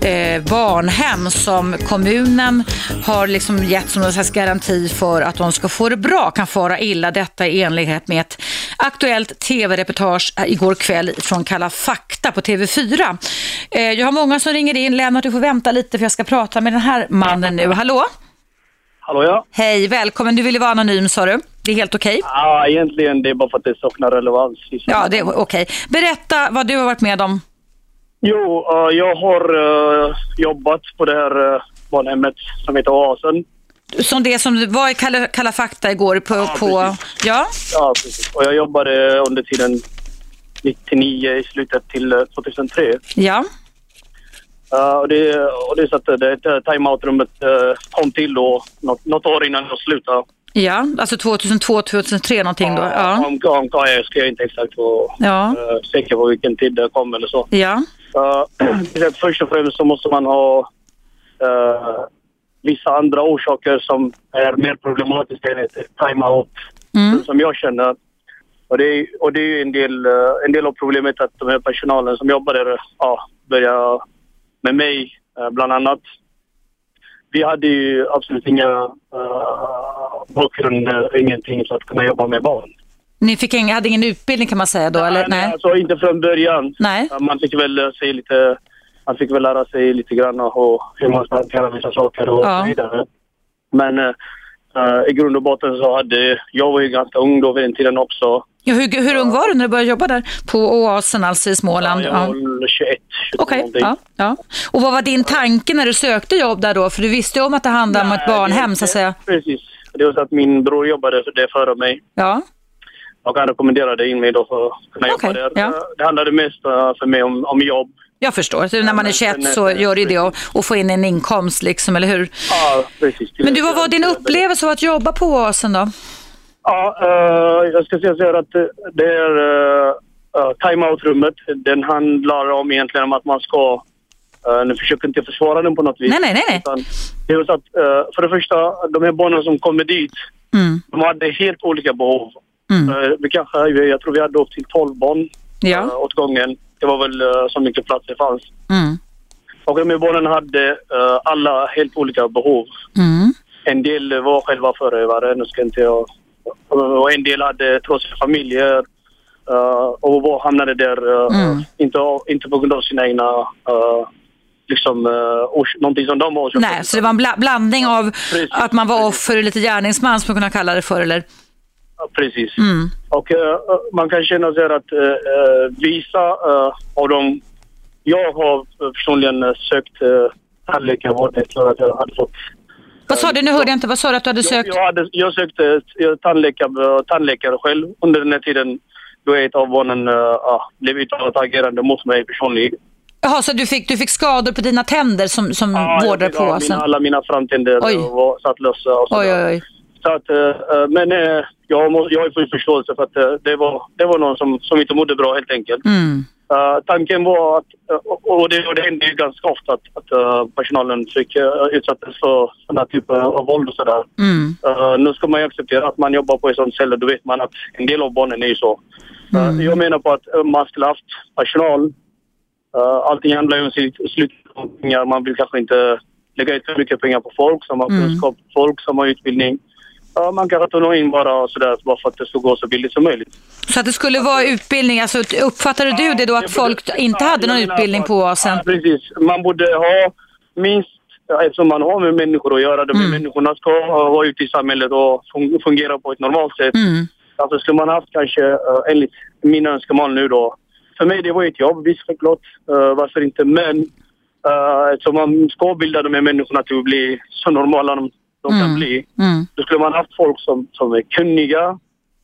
eh, barnhem som kommunen har liksom gett som en slags garanti för att de ska få det bra, kan fara illa. Detta i enlighet med ett aktuellt tv-reportage igår kväll från Kalla fakta på TV4. Eh, jag har många som ringer in. Lennart, du får vänta lite för jag ska prata med den här mannen nu. Hallå? Hallå ja. Hej, välkommen. Du ville vara anonym sa du. Det är helt okej? Okay? Ja, egentligen det är bara för att det saknar relevans. Ja, det är okej. Okay. Berätta vad du har varit med om. Jo, eh, jag har eh, jobbat på det här uh, barnhemmet som heter Oasen. Som det som var i Kalla, Kalla fakta igår på... Ja, på ja? Ja, precis. Och jag jobbade under tiden 99 i slutet till eh, 2003. Ja. Uh, och, det, och det är så att det, det timeout-rummet uh, kom till då något, något år innan jag slutade. Ja, alltså 2002, 2003 någonting då. Ja. Om, om, jag ska inte exakt vara Ja. uh, säker på vilken tid det kom eller så. Ja. Uh, först och främst så måste man ha uh, vissa andra orsaker som är mer problematiska än timeout Mm. som jag känner. Och det är, och det är ju en del, uh, en del av problemet att de här personalen som jobbar där ja, börjar med mig bland annat. Vi hade ju absolut inga uh, bakgrunder, ingenting för att kunna jobba med barn. Ni fick ingen, hade ingen utbildning kan man säga då, eller? Nej. Alltså inte från början. Nej. Man fick väl eh, se lite, man fick väl lära sig lite grann och hur man ska hantera vissa saker och Ja. så vidare. Men eh, i grund och botten så hade, jag var ju ganska ung då vid den tiden också. Ja, hur, hur ung var du när du började jobba där? På Oasen alltså i Småland? jag var väl 21, 22 Okej, någonting. ja, ja. Och vad var din tanke när du sökte jobb där då? För du visste ju om att det handlade om ett barnhem så att säga. Precis. Det var så att min bror jobbade för det före mig. Ja, Och han rekommenderade in mig då för att kunna Okej, jobba där. ja. Eh, Det handlade mest eh, för mig om, om jobb. Jag förstår. Så när man är men 21 sen- så gör det det och, och få in en inkomst liksom, eller hur? Ja, precis. Men du, vad var din upplevelse av att jobba på Oasen då? Ja, eh, jag ska säga så här att det är uh, timeout-rummet. Den handlar om egentligen om att man ska... Uh, nu försöker inte försvara den på något vis. Nej, nej, nej, nej. Utan det är så att eh, för det första, de här barnen som kommer dit, Mm. de hade helt olika behov. Mm. Eh, vi kanske, jag tror vi hade upp till 12 barn Ja. åt gången. Det var väl uh, så mycket plats det fanns. Mm. Och de här barnen hade eh, alla helt olika behov. Mm. En del var själva förövare, nu ska inte jag... Och en del hade trasiga familjer eh, och var, hamnade där, eh, Mm. inte, inte på grund av sina egna... Liksom, uh, någonting som de har orsakat. Nej, så det var en bla blandning av Precis. att man var offer och lite gärningsman som man kunna kalla det för, eller? Precis. Mm. Och eh, man kan känna så att uh, vissa eh, av dem... Jag har personligen sökt uh, tandläkarvård efter att jag hade fått Vad sa du? Nu hörde jag inte. Vad sa du att du hade Jag, sökt? jag, hade, jag sökte tandläkare, tandläkare själv under den här tiden då ett av barnen uh, uh, blev uttalat agerande mot mig personligen. Jaha, så du fick, du fick skador på dina tänder som, som Ja, fick- på ja, Oasen? mina, Alla mina framtänder Oj. var satt lösa. Och Oj, oj, oj. Så att, men uh, jag, må, jag har full förståelse för att eh, det, var, det var någon som, som inte mådde bra helt enkelt. Mm. Eh, tanken var att, eh, och, det, och det hände ju ganska ofta att, att eh, personalen fick uh, utsattes för sådana typer av våld och sådär. Mm. Uh, nu ska man ju acceptera att man jobbar på ett sånt ställe. Då vet man att en del av barnen är ju så. Uh, Mm. Jag menar på att uh, man skulle haft personal. Uh, allting handlar ju om slut- slutpengar. Man vill kanske inte lägga ut för mycket pengar på folk som har Mm. kunskap, folk som har utbildning. Uh, man kan ta in bara sådär bara för att det ska gå så billigt som möjligt. Så att det skulle vara utbildning, alltså uppfattade du det då att folk inte hade någon utbildning på Oasen? Ja, precis. Man borde ha minst, eftersom man har med människor att göra, de Mm. människorna ska vara ute i samhället och fun- fungera på ett normalt sätt. Mm. Alltså skulle man haft kanske, uh, enligt mina önskemål nu då. För mig det var ett jobb, visst självklart. Uh, varför inte? Men uh, eftersom man ska bilda de här människorna till att bli så normala de, de kan Mm. bli. Mm. Då skulle man haft folk som, som är kunniga,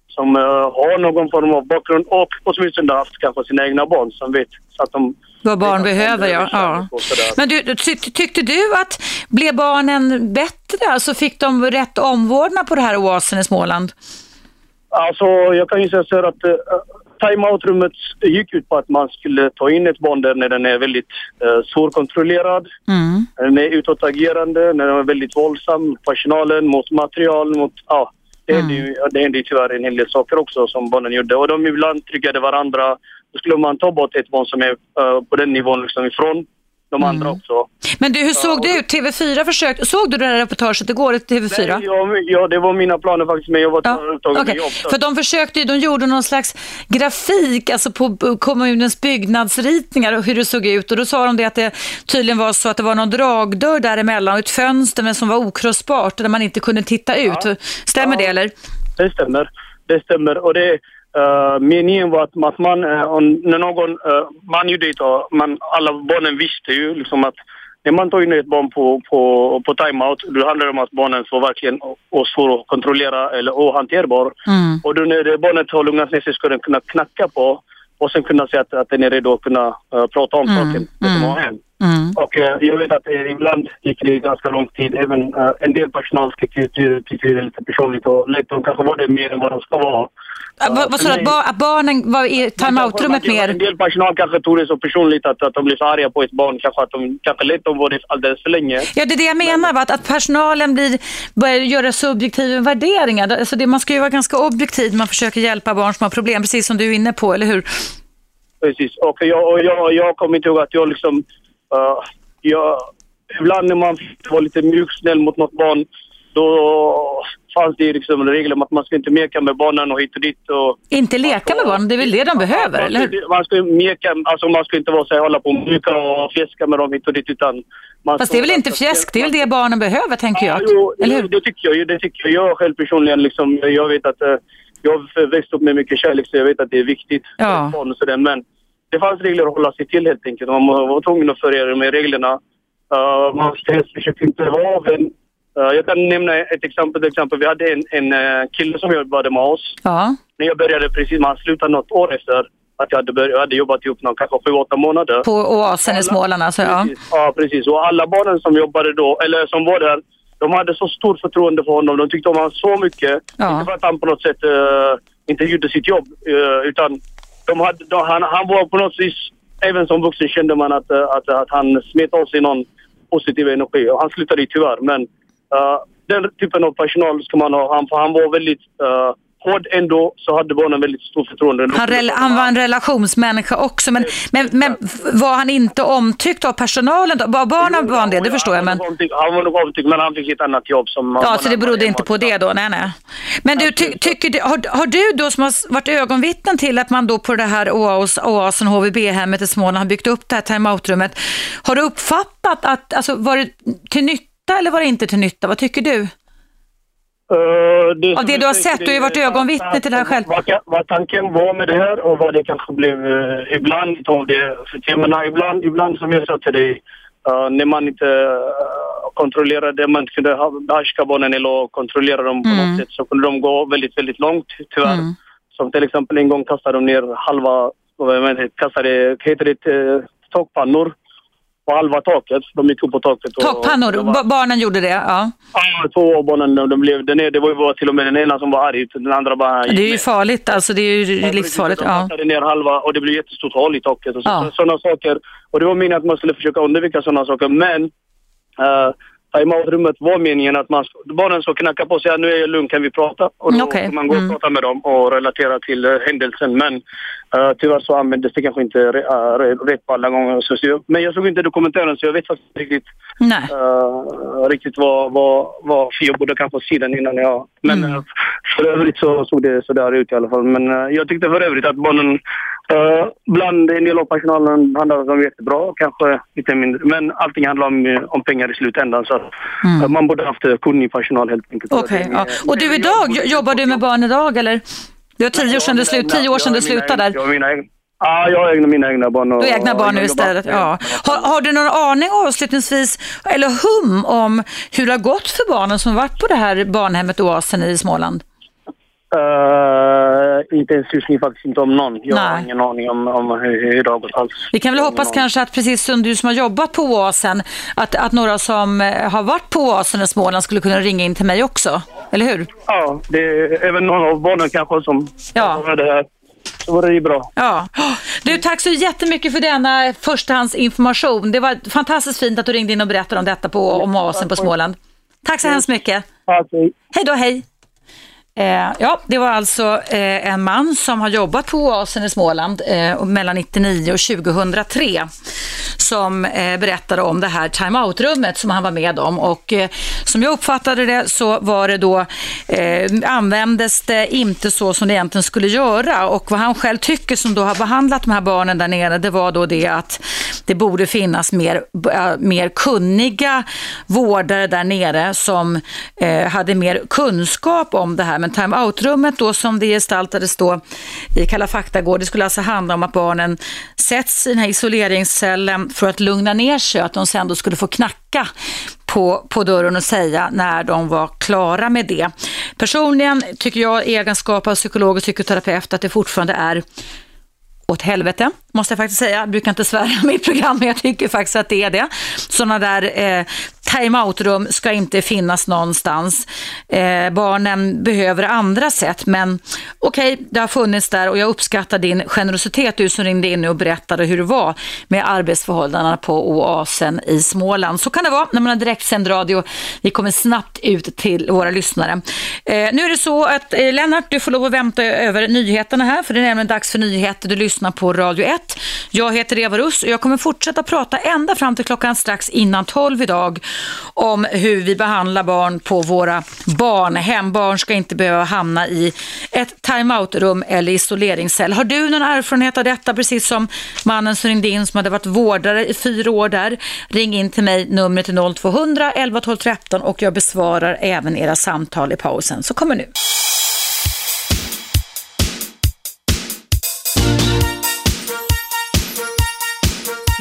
som uh, har någon form av bakgrund och åtminstone haft kanske sina egna barn som vet så att de... Vad barn behöver, ja. ja. Men du, ty, tyckte du att blev barnen bättre? Alltså fick de rätt omvårdnad på det här oasen i Småland? Alltså, jag kan ju säga så här att uh, timeout-rummet gick ut på att man skulle ta in ett barn där när den är väldigt uh, svårkontrollerad. Mm. Den är utåtagerande, när den är väldigt våldsam personalen, mot material, mot... Ja, det hände, ju, det hände ju tyvärr en hel del saker också som barnen gjorde. Och de ibland tryckade varandra. Då skulle man ta bort ett barn som är eh, på den nivån liksom ifrån de andra också. Men du, hur såg det ut? TV4 försökte, såg du det där reportaget igår i TV4? Nej, ja, ja, det var mina planer faktiskt, men jag var Ja, upptagen okej. med jobb. så- För de försökte de gjorde någon slags grafik alltså på kommunens byggnadsritningar och hur det såg ut och då sa de det att det tydligen var så att det var någon dragdörr däremellan och ett fönster men som var okrossbart där man inte kunde titta ut. Stämmer Ja. det eller? Det stämmer. Det stämmer. Och det, Uh, meningen var att, att man, uh, när någon, uh, man gjorde det, man, alla barnen visste ju liksom att när man tar in ett barn på, på, på timeout, då handlar det om att barnen får verkligen och svår att kontrollera eller ohanterbar. Mm. Och då när barnet har lugnat ner sig ska den kunna knacka på och sen kunna säga att, att den är redo att kunna prata om mm. saken, det som har hänt. Mm. Och uh, jag vet att uh, ibland gick det ganska lång tid. Även uh, en del personal tycker det är lite personligt och lite, de kanske var det mer än vad de ska vara. Vad sa du, att, barnen var i timeout-rummet mer? En del personal kanske tog det så personligt att, att de blev så arga på ett barn. Kanske att de kanske lät dem vara det alldeles för länge. Ja, det är det jag menar. Men, att, att personalen blir, börjar göra subjektiva värderingar. Alltså det, man ska ju vara ganska objektiv när man försöker hjälpa barn som har problem, precis som du är inne på, eller hur? Precis. Och jag, och jag, jag kommer inte ihåg att jag liksom... Uh, jag, ibland när man var lite mjuksnäll mot något barn, då fanns det liksom regler om att man ska inte meka med barnen och hit och dit. Och, inte leka med barnen? Det är väl det de behöver, man, eller hur? Man ska meka, alltså man ska inte vara så här, hålla på och mjuka och fjäska med dem hit och dit, utan... Man Fast det är väl inte fjäsk, det är väl det barnen behöver, tänker jag. Ja, jo, eller hur? det tycker jag Det tycker jag. Jag själv personligen, liksom, jag vet att... Uh, jag har växt upp med mycket kärlek, så jag vet att det är viktigt ja. för barn och sådär, men det fanns regler att hålla sig till helt enkelt. Man var tvungen att följa med reglerna. Uh, man försökte inte vara av en. Uh, jag kan nämna ett exempel. Till exempel. Vi hade en, en uh, kille som jobbade med oss. Ja. När jag började precis, man slutade något år efter att jag hade, börjat, jag hade jobbat ihop någon, kanske sju, åtta månader. På Oasen i Småland alltså? Ja. Precis, ja, precis. Och alla barnen som jobbade då, eller som var där, de hade så stort förtroende för honom. De tyckte om honom så mycket. Ja. Inte för att han på något sätt uh, inte gjorde sitt jobb, utan de hade, de, han, han var på något vis, även som vuxen kände man att, eh, att, att han smet av sig någon positiv energi. Och han slutade ju tyvärr, men uh, den typen av personal ska man ha. Han, han var väldigt uh, hård ändå så hade barnen väldigt stort förtroende. Han, han, var en relationsmänniska också, men, men, men var han inte omtyckt av personalen? Var barnen var han det? Det förstår jag. Men... Han var nog omtyckt, men han fick ett annat jobb. Som ja, så det berodde inte på det då? Nej, nej. Men du, ty, tycker du, har, har, du då som har varit ögonvittnen till att man då på det här oas, oasen HVB-hemmet i Småland har byggt upp det här timeout-rummet, har du uppfattat att, alltså var det till nytta eller var det inte till nytta? Vad tycker du? Uh, det Av det du har sett, du har ju varit ögonvittne till det här själv. Vad, vad tanken var med det här och vad det kanske blev uh, ibland av det. För jag menar, ibland, ibland som jag sa till dig, uh, när man inte uh, kontrollerade, man kunde behärska barnen eller kontrollera dem på mm. något sätt så kunde de gå väldigt, väldigt långt tyvärr. Mm. Som till exempel en gång kastade de ner halva, vad menar, kastade, heter det, takpannor på halva taket. De gick upp på taket. Och, Takpannor? Var... Barnen gjorde det? Ja. Ja, två av barnen. De blev, den det var ju till och med den ena som var arg. Den andra bara Det är ju farligt. Alltså, det är ju ja, livsfarligt. De ja. ner halva och det blev jättestort hål i taket. Och så, ja. sådana saker. Och det var meningen att man skulle försöka undvika sådana saker. Men uh, timeout-rummet var meningen att man, barnen ska knacka på och säga nu är jag lugn, kan vi prata? Och då okay. man går och mm. pratar med dem och relatera till uh, händelsen. Men uh, tyvärr så användes det kanske inte uh, rätt på alla gånger. Så, så, men jag såg inte dokumentären så jag vet faktiskt riktigt, uh, riktigt vad, vad, vad, jag borde kanske se den innan jag... Men mm. för övrigt så såg det sådär ut i alla fall. Men jag tyckte för övrigt att barnen Uh, bland en del av personalen handlar det om jättebra, kanske lite mindre. Men allting handlar om, om pengar i slutändan. Så mm. uh, man borde haft kunnig personal helt enkelt. Okay, ja. Och du idag, jobbar du med barn idag eller? Det var tio år sedan du, slut, tio år sedan du slutade där. Ja, jag har mina egna barn. Och, du har egna barn nu istället, ja. Har, har, du någon aning avslutningsvis, eller hum om hur det har gått för barnen som varit på det här barnhemmet Oasen i Småland? Uh, inte ens just nu faktiskt inte om någon. Jag Nej. har ingen aning om, om hur, hur det har gått alls. Vi kan väl hoppas kanske att precis som du som har jobbat på Oasen, att, att några som eh, har varit på Oasen i Småland skulle kunna ringa in till mig också. Eller hur? Ja, det är även någon av barnen kanske som ja. hörde det här. Så var det ju bra. Ja. Du, tack så jättemycket för denna förstahandsinformation. Det var fantastiskt fint att du ringde in och berättade om detta på om Oasen på Småland. Tack så hemskt mycket. Hej då, hej. Eh, ja, det var alltså eh, en man som har jobbat på Oasen i Småland eh, mellan 99 och 2003 som eh, berättade om det här timeout-rummet som han var med om och eh, som jag uppfattade det så var det då eh, användes det inte så som det egentligen skulle göra och vad han själv tycker som då har behandlat de här barnen där nere det var då det att det borde finnas mer, äh, mer kunniga vårdare där nere som eh, hade mer kunskap om det här. Men time-out-rummet då som det gestaltades då i Kalla fakta går, det skulle alltså handla om att barnen sätts i den här isoleringscellen för att lugna ner sig, att de sen då skulle få knacka på, på dörren och säga när de var klara med det. Personligen tycker jag i egenskap av psykolog och psykoterapeut att det fortfarande är åt helvete, måste jag faktiskt säga. Jag brukar inte svära i mitt program, men jag tycker faktiskt att det är det. Sådana där eh, Timeout rum ska inte finnas någonstans. Eh, barnen behöver andra sätt, men okej, okay, det har funnits där och jag uppskattar din generositet, du som ringde in och berättade hur det var med arbetsförhållandena på Oasen i Småland. Så kan det vara när man har direktsänd radio. Vi kommer snabbt ut till våra lyssnare. Eh, nu är det så att eh, Lennart, du får lov att vänta över nyheterna här, för det är nämligen dags för nyheter. Du lyssnar på Radio 1. Jag heter Eva Russ och jag kommer fortsätta prata ända fram till klockan strax innan 12 idag om hur vi behandlar barn på våra barnhem. Barn ska inte behöva hamna i ett timeout-rum eller isoleringscell. Har du någon erfarenhet av detta, precis som mannen som ringde in som hade varit vårdare i fyra år där? Ring in till mig, numret är 0200 11 12 13 och jag besvarar även era samtal i pausen. Så kommer nu.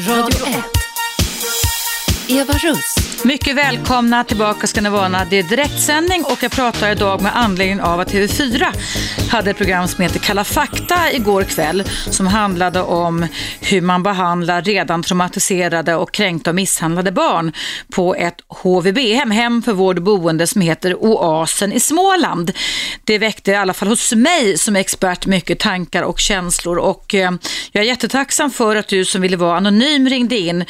Radio Eva Russ. Mycket välkomna tillbaka ska ni vara. Det är direktsändning och jag pratar idag med anledning av att TV4 hade ett program som heter Kalla fakta igår kväll som handlade om hur man behandlar redan traumatiserade och kränkta och misshandlade barn på ett HVB-hem, hem för vård och boende som heter Oasen i Småland. Det väckte i alla fall hos mig som expert mycket tankar och känslor och eh, jag är jättetacksam för att du som ville vara anonym ringde in.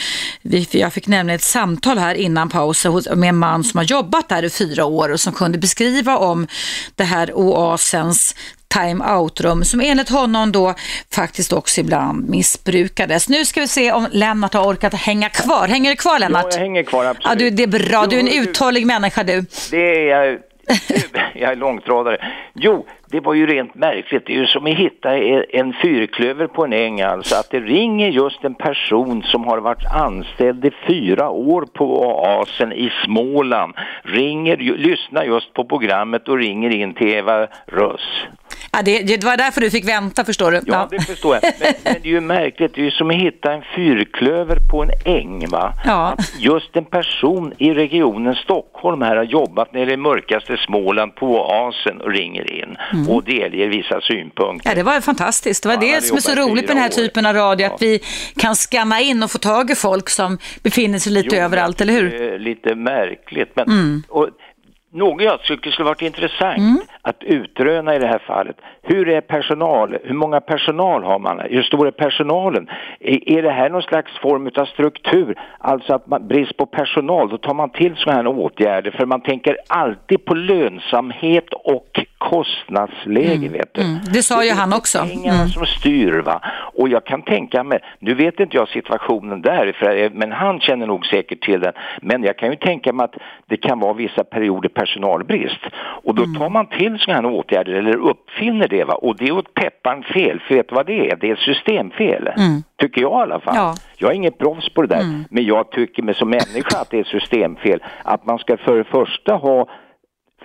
Jag fick nämligen ett samtal här innan pausen med en man som har jobbat där i fyra år och som kunde beskriva om det här oasens time-out-rum som enligt honom då faktiskt också ibland missbrukades. Nu ska vi se om Lennart har orkat hänga kvar. Hänger du kvar Lennart? Ja, jag hänger kvar absolut. Ja, du, det är bra, du är en uthållig människa du. Det är jag. jag är långtradare. Jo, det var ju rent märkligt. Det är ju som att hitta en fyrklöver på en äng alltså. Att det ringer just en person som har varit anställd i fyra år på Oasen i Småland. Ringer, lyssnar just på programmet och ringer in till Eva Röss. Ja, det, det, var därför du fick vänta förstår du. Ja, ja. det förstår jag. Men, men, det är ju märkligt, det är ju som att hitta en fyrklöver på en äng va. Ja. Att just en person i regionen Stockholm här har jobbat nere i mörkaste Småland på Oasen och ringer in mm. och delger vissa synpunkter. Ja, det var fantastiskt. Det var ja, det som är så roligt med den här typen av radio, att vi kan scanna in och få tag i folk som befinner sig lite jo, överallt, eller hur? Lite märkligt, men mm. och, något jag tycker skulle varit intressant mm. att utröna i det här fallet. Hur är personal? Hur många personal har man? Hur stor är personalen? Är, det här någon slags form av struktur? Alltså att man, brist på personal, då tar man till sådana här åtgärder för man tänker alltid på lönsamhet och kostnadsläge, mm. vet du. Mm. Det sa ju han också. Det är pengarna mm. som styr, va. Och jag kan tänka mig, nu vet inte jag situationen där, för, men han känner nog säkert till den. Men jag kan ju tänka mig att det kan vara vissa perioder personalbrist. Och då mm. tar man till sådana här åtgärder, eller uppfinner det, va. Och det är åt pepparn fel, för vet du vad det är? Det är systemfel. Mm. Tycker jag i alla fall. Ja. Jag är inget proffs på det där, mm. men jag tycker mig som människa att det är systemfel. Att man ska för det första ha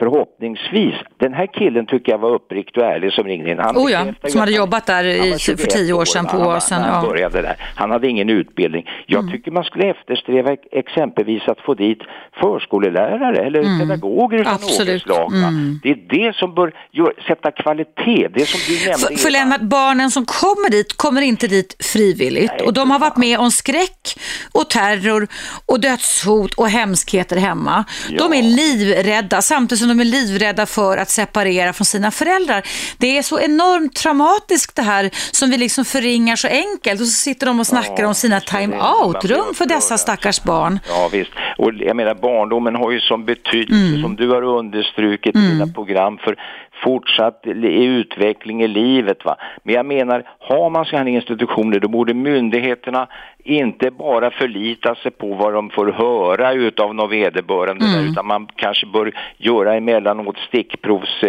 förhoppningsvis, den här killen tycker jag var uppriktig och ärlig som ringde in. Han oh ja, som hade jobbat där i, för tio år sedan på Åsen. Han, ja. där. han hade ingen utbildning. Jag mm. tycker man skulle eftersträva exempelvis att få dit förskollärare eller mm. pedagoger av något slag. Mm. Det är det som bör gör, sätta kvalitet. Det som du nämnde. För, för Lennart, barnen som kommer dit kommer inte dit frivilligt Nej, och de har varit med om skräck och terror och dödshot och hemskheter hemma. Ja. De är livrädda samtidigt som de är livrädda för att separera från sina föräldrar. Det är så enormt traumatiskt det här som vi liksom förringar så enkelt och så sitter de och snackar ja, om sina time-out-rum för dessa stackars barn. Ja visst, och jag menar barndomen har ju som betydelse mm. som du har understrukit mm. i dina program för fortsatt utveckling i livet. Va? Men jag menar, har man sådana institutioner då borde myndigheterna inte bara förlita sig på vad de får höra utav någon vederbörande mm. utan man kanske bör göra emellanåt stickprovs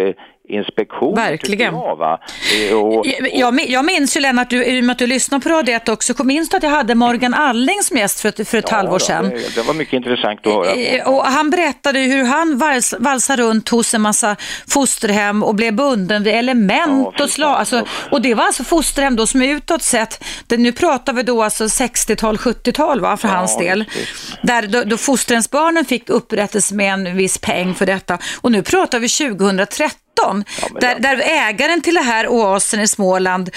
inspektion. Verkligen. Jag, va? Eh, och, jag, jag minns ju Lennart, du, i och med att du lyssnar på Radio 1 också, minns du att jag hade Morgan Alling som gäst för ett, för ett ja, halvår sedan? Det, det, var mycket intressant att höra. Eh, och han berättade hur han vals, valsade runt hos en massa fosterhem och blev bunden vid element ja, och slag. Alltså, och det var alltså fosterhem då som utåt sett, det, nu pratar vi då alltså 60-tal, 70-tal va, för ja, hans del. Där då, då fosterhemsbarnen fick upprättelse med en viss peng för detta. Och nu pratar vi 2013 Ja, där, där, ägaren till det här oasen i Småland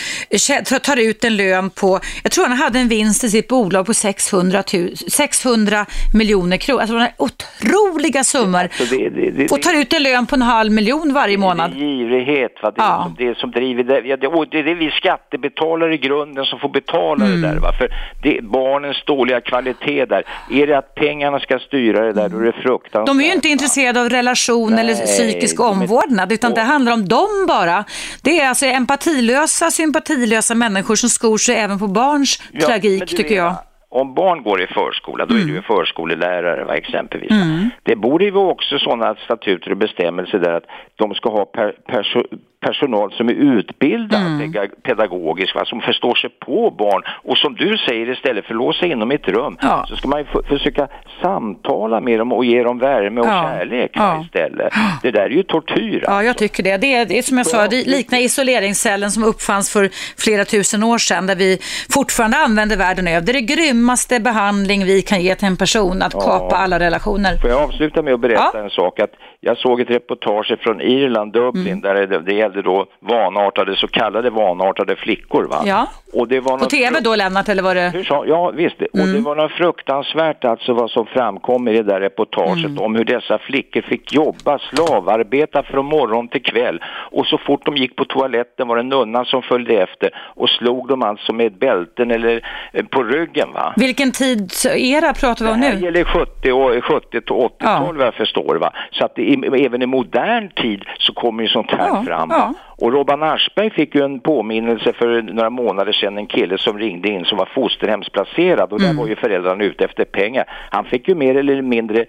tar ut en lön på, jag tror han hade en vinst i sitt bolag på 600, 600 miljoner kronor. Alltså otroliga summor. Alltså det, det, det, och tar ut en lön på en halv miljon varje månad. Det är girighet, va? Det, ja. är det som driver det. Ja, det, och det är det vi skattebetalare i grunden som får betala mm. det där. Va? För det, barnens dåliga kvalitet där. Är det att pengarna ska styra det där, då är det fruktansvärt. De är ju inte intresserade av relation Nej, eller psykisk omvårdnad, utan det handlar om dem bara. Det är alltså empatilösa, sympatilösa människor som skor sig även på barns ja, tragik, tycker jag om barn går i förskola, då är mm. du en förskolelärare va, exempelvis. Mm. Det borde ju också sådana statuter och bestämmelser där att de ska ha per, perso, personal som är utbildad mm. pedagogiskt, va, som förstår sig på barn. Och som du säger, istället för att låsa in dem i ett rum ja. så ska man ju försöka samtala med dem och ge dem värme och ja. kärlek ja. istället. Det där är ju tortyr. Alltså. Ja, jag tycker det. Det är, det är som jag sa, det liknar isoleringscellen som uppfanns för flera tusen år sedan där vi fortfarande använder världen över. Det är det grymmaste behandling vi kan ge till en person, att kapa alla relationer. Får jag avsluta med att berätta en sak? Att jag såg ett reportage från Irland, Dublin, mm. där det, det gällde då vanartade, så kallade vanartade flickor. Va? Ja. Och det var På tv då Lennart, eller var det? Hur sa, ja visst, mm. och det var något fruktansvärt alltså vad som framkom i det där reportaget mm. om hur dessa flickor fick jobba, slavarbeta från morgon till kväll. Och så fort de gick på toaletten var det nunnan som följde efter och slog dem alltså med bälten eller eh, på ryggen. Va? Vilken tid era pratar vi om nu? Det här gäller 70 och 70 80-tal ja. vad jag förstår. Va? Så att det även i modern tid så kommer ju sånt här ja, fram. Ja. Och Robban Aschberg fick ju en påminnelse för några månader sedan, en kille som ringde in som var fosterhemsplacerad och mm. där var ju föräldrarna ute efter pengar. Han fick ju mer eller mindre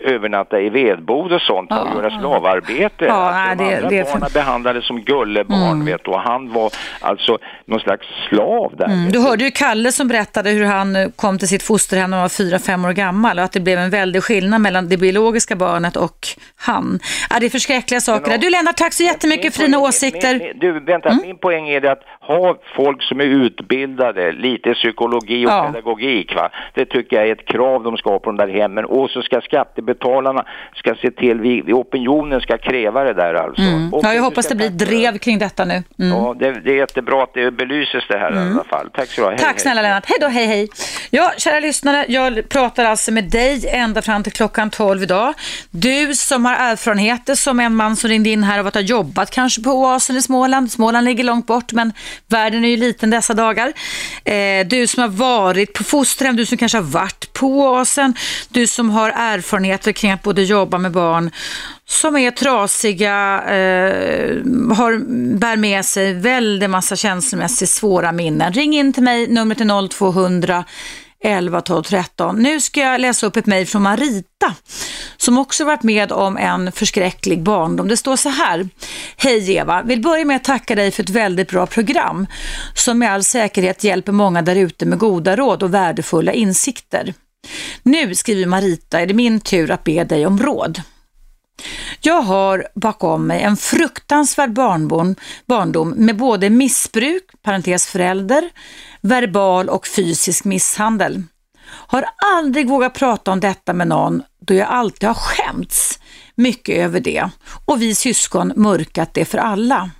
övernatta i vedbod och sånt ja, och göra slavarbete. Ja, alltså, de andra det barnen för... behandlades som gullebarn mm. vet och han var alltså någon slags slav där. Mm. Du hörde ju Kalle som berättade hur han eh, kom till sitt fosterhem när han var fyra, fem år gammal och att det blev en väldig skillnad mellan det biologiska barnet och han. Ja, det är förskräckliga saker. Men, du Lennart, tack så jättemycket för dina åsikter. Min, du, vänta, mm. min poäng är det att ha folk som är utbildade, lite psykologi och ja. pedagogik. Va? Det tycker jag är ett krav de ska ha på de där hemmen. Och så ska skattebetalarna ska se till, vi, opinionen ska kräva det där alltså. Mm. Ja, jag hoppas det blir drev kring detta nu. Mm. Ja, det, det, är jättebra att det belyses det här mm. i alla fall. Tack så du Tack snälla Lennart. Hej då, hej hej. Ja, kära lyssnare, jag pratar alltså med dig ända fram till klockan 12 idag. Du som har erfarenheter som en man som ringde in här och har jobbat kanske på Oasen i Småland. Småland ligger långt bort, men Världen är ju liten dessa dagar. Eh, du som har varit på fosterhem, du som kanske har varit på oasen, du som som har erfarenheter kring att både jobba med barn som är trasiga, eh, har, bär med sig väldigt massa känslomässigt svåra minnen. Ring in till mig, numret är 0200 11, 12, 13. Nu ska jag läsa upp ett mejl från Marita som också varit med om en förskräcklig barndom. Det står så här. Hej Eva, vill börja med att tacka dig för ett väldigt bra program som med all säkerhet hjälper många där ute med goda råd och värdefulla insikter. Nu, skriver Marita, är det min tur att be dig om råd. Jag har bakom mig en fruktansvärd barndom, barndom med både missbruk, parentes förälder, verbal och fysisk misshandel. Har aldrig vågat prata om detta med någon då jag alltid har skämts mycket över det och vi syskon mörkat det för alla.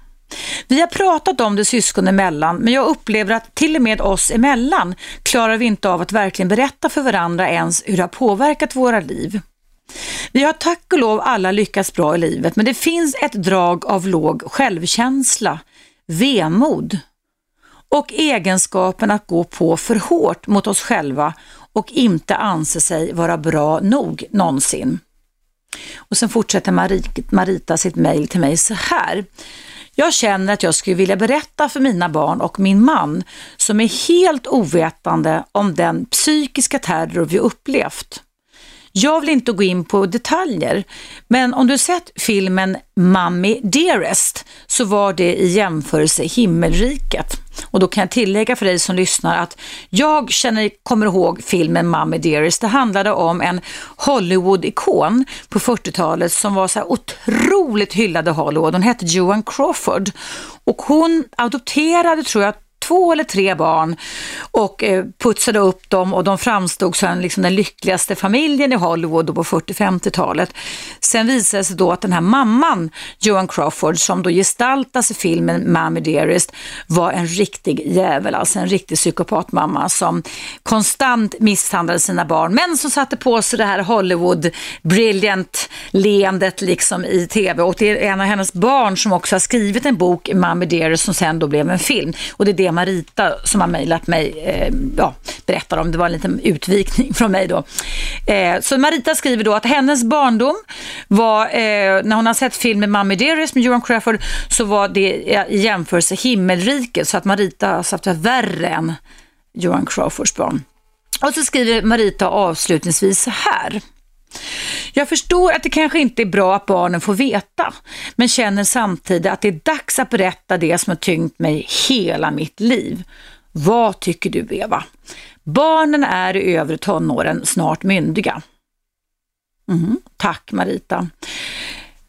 Vi har pratat om det syskon emellan, men jag upplever att till och med oss emellan klarar vi inte av att verkligen berätta för varandra ens hur det har påverkat våra liv. Vi har tack och lov alla lyckats bra i livet, men det finns ett drag av låg självkänsla, vemod och egenskapen att gå på för hårt mot oss själva och inte anse sig vara bra nog någonsin. Och sen fortsätter Marita sitt mejl till mig så här. Jag känner att jag skulle vilja berätta för mina barn och min man som är helt ovetande om den psykiska terror vi upplevt. Jag vill inte gå in på detaljer, men om du sett filmen Mommy Dearest så var det i jämförelse himmelriket. Och då kan jag tillägga för dig som lyssnar att jag känner, kommer ihåg filmen Mommy Dearest. Det handlade om en Hollywood-ikon på 40-talet som var så här otroligt hyllad i Hollywood. Hon hette Joan Crawford och hon adopterade, tror jag, två eller tre barn och eh, putsade upp dem och de framstod som liksom den lyckligaste familjen i Hollywood på 40-50-talet. Sen visade det sig då att den här mamman, Joan Crawford, som då gestaltas i filmen Mammy Dearest, var en riktig jävel, alltså en riktig psykopatmamma som konstant misshandlade sina barn, men som satte på sig det här Hollywood brilliant leendet liksom i tv. Och det är en av hennes barn som också har skrivit en bok, Mammy Dearest, som sen då blev en film. Och det är det Marita som har mejlat mig eh, ja, berättar om. Det var en liten utvikning från mig då. Eh, så Marita skriver då att hennes barndom var, eh, när hon har sett filmen Mommy Dearest med Johan Crawford, så var det i jämförelse himmelriket. Så att Marita har haft det värre än Johan Crawfords barn. Och så skriver Marita avslutningsvis så här. Jag förstår att det kanske inte är bra att barnen får veta, men känner samtidigt att det är dags att berätta det som har tyngt mig hela mitt liv. Vad tycker du Eva? Barnen är i övre tonåren, snart myndiga. Mm, tack Marita.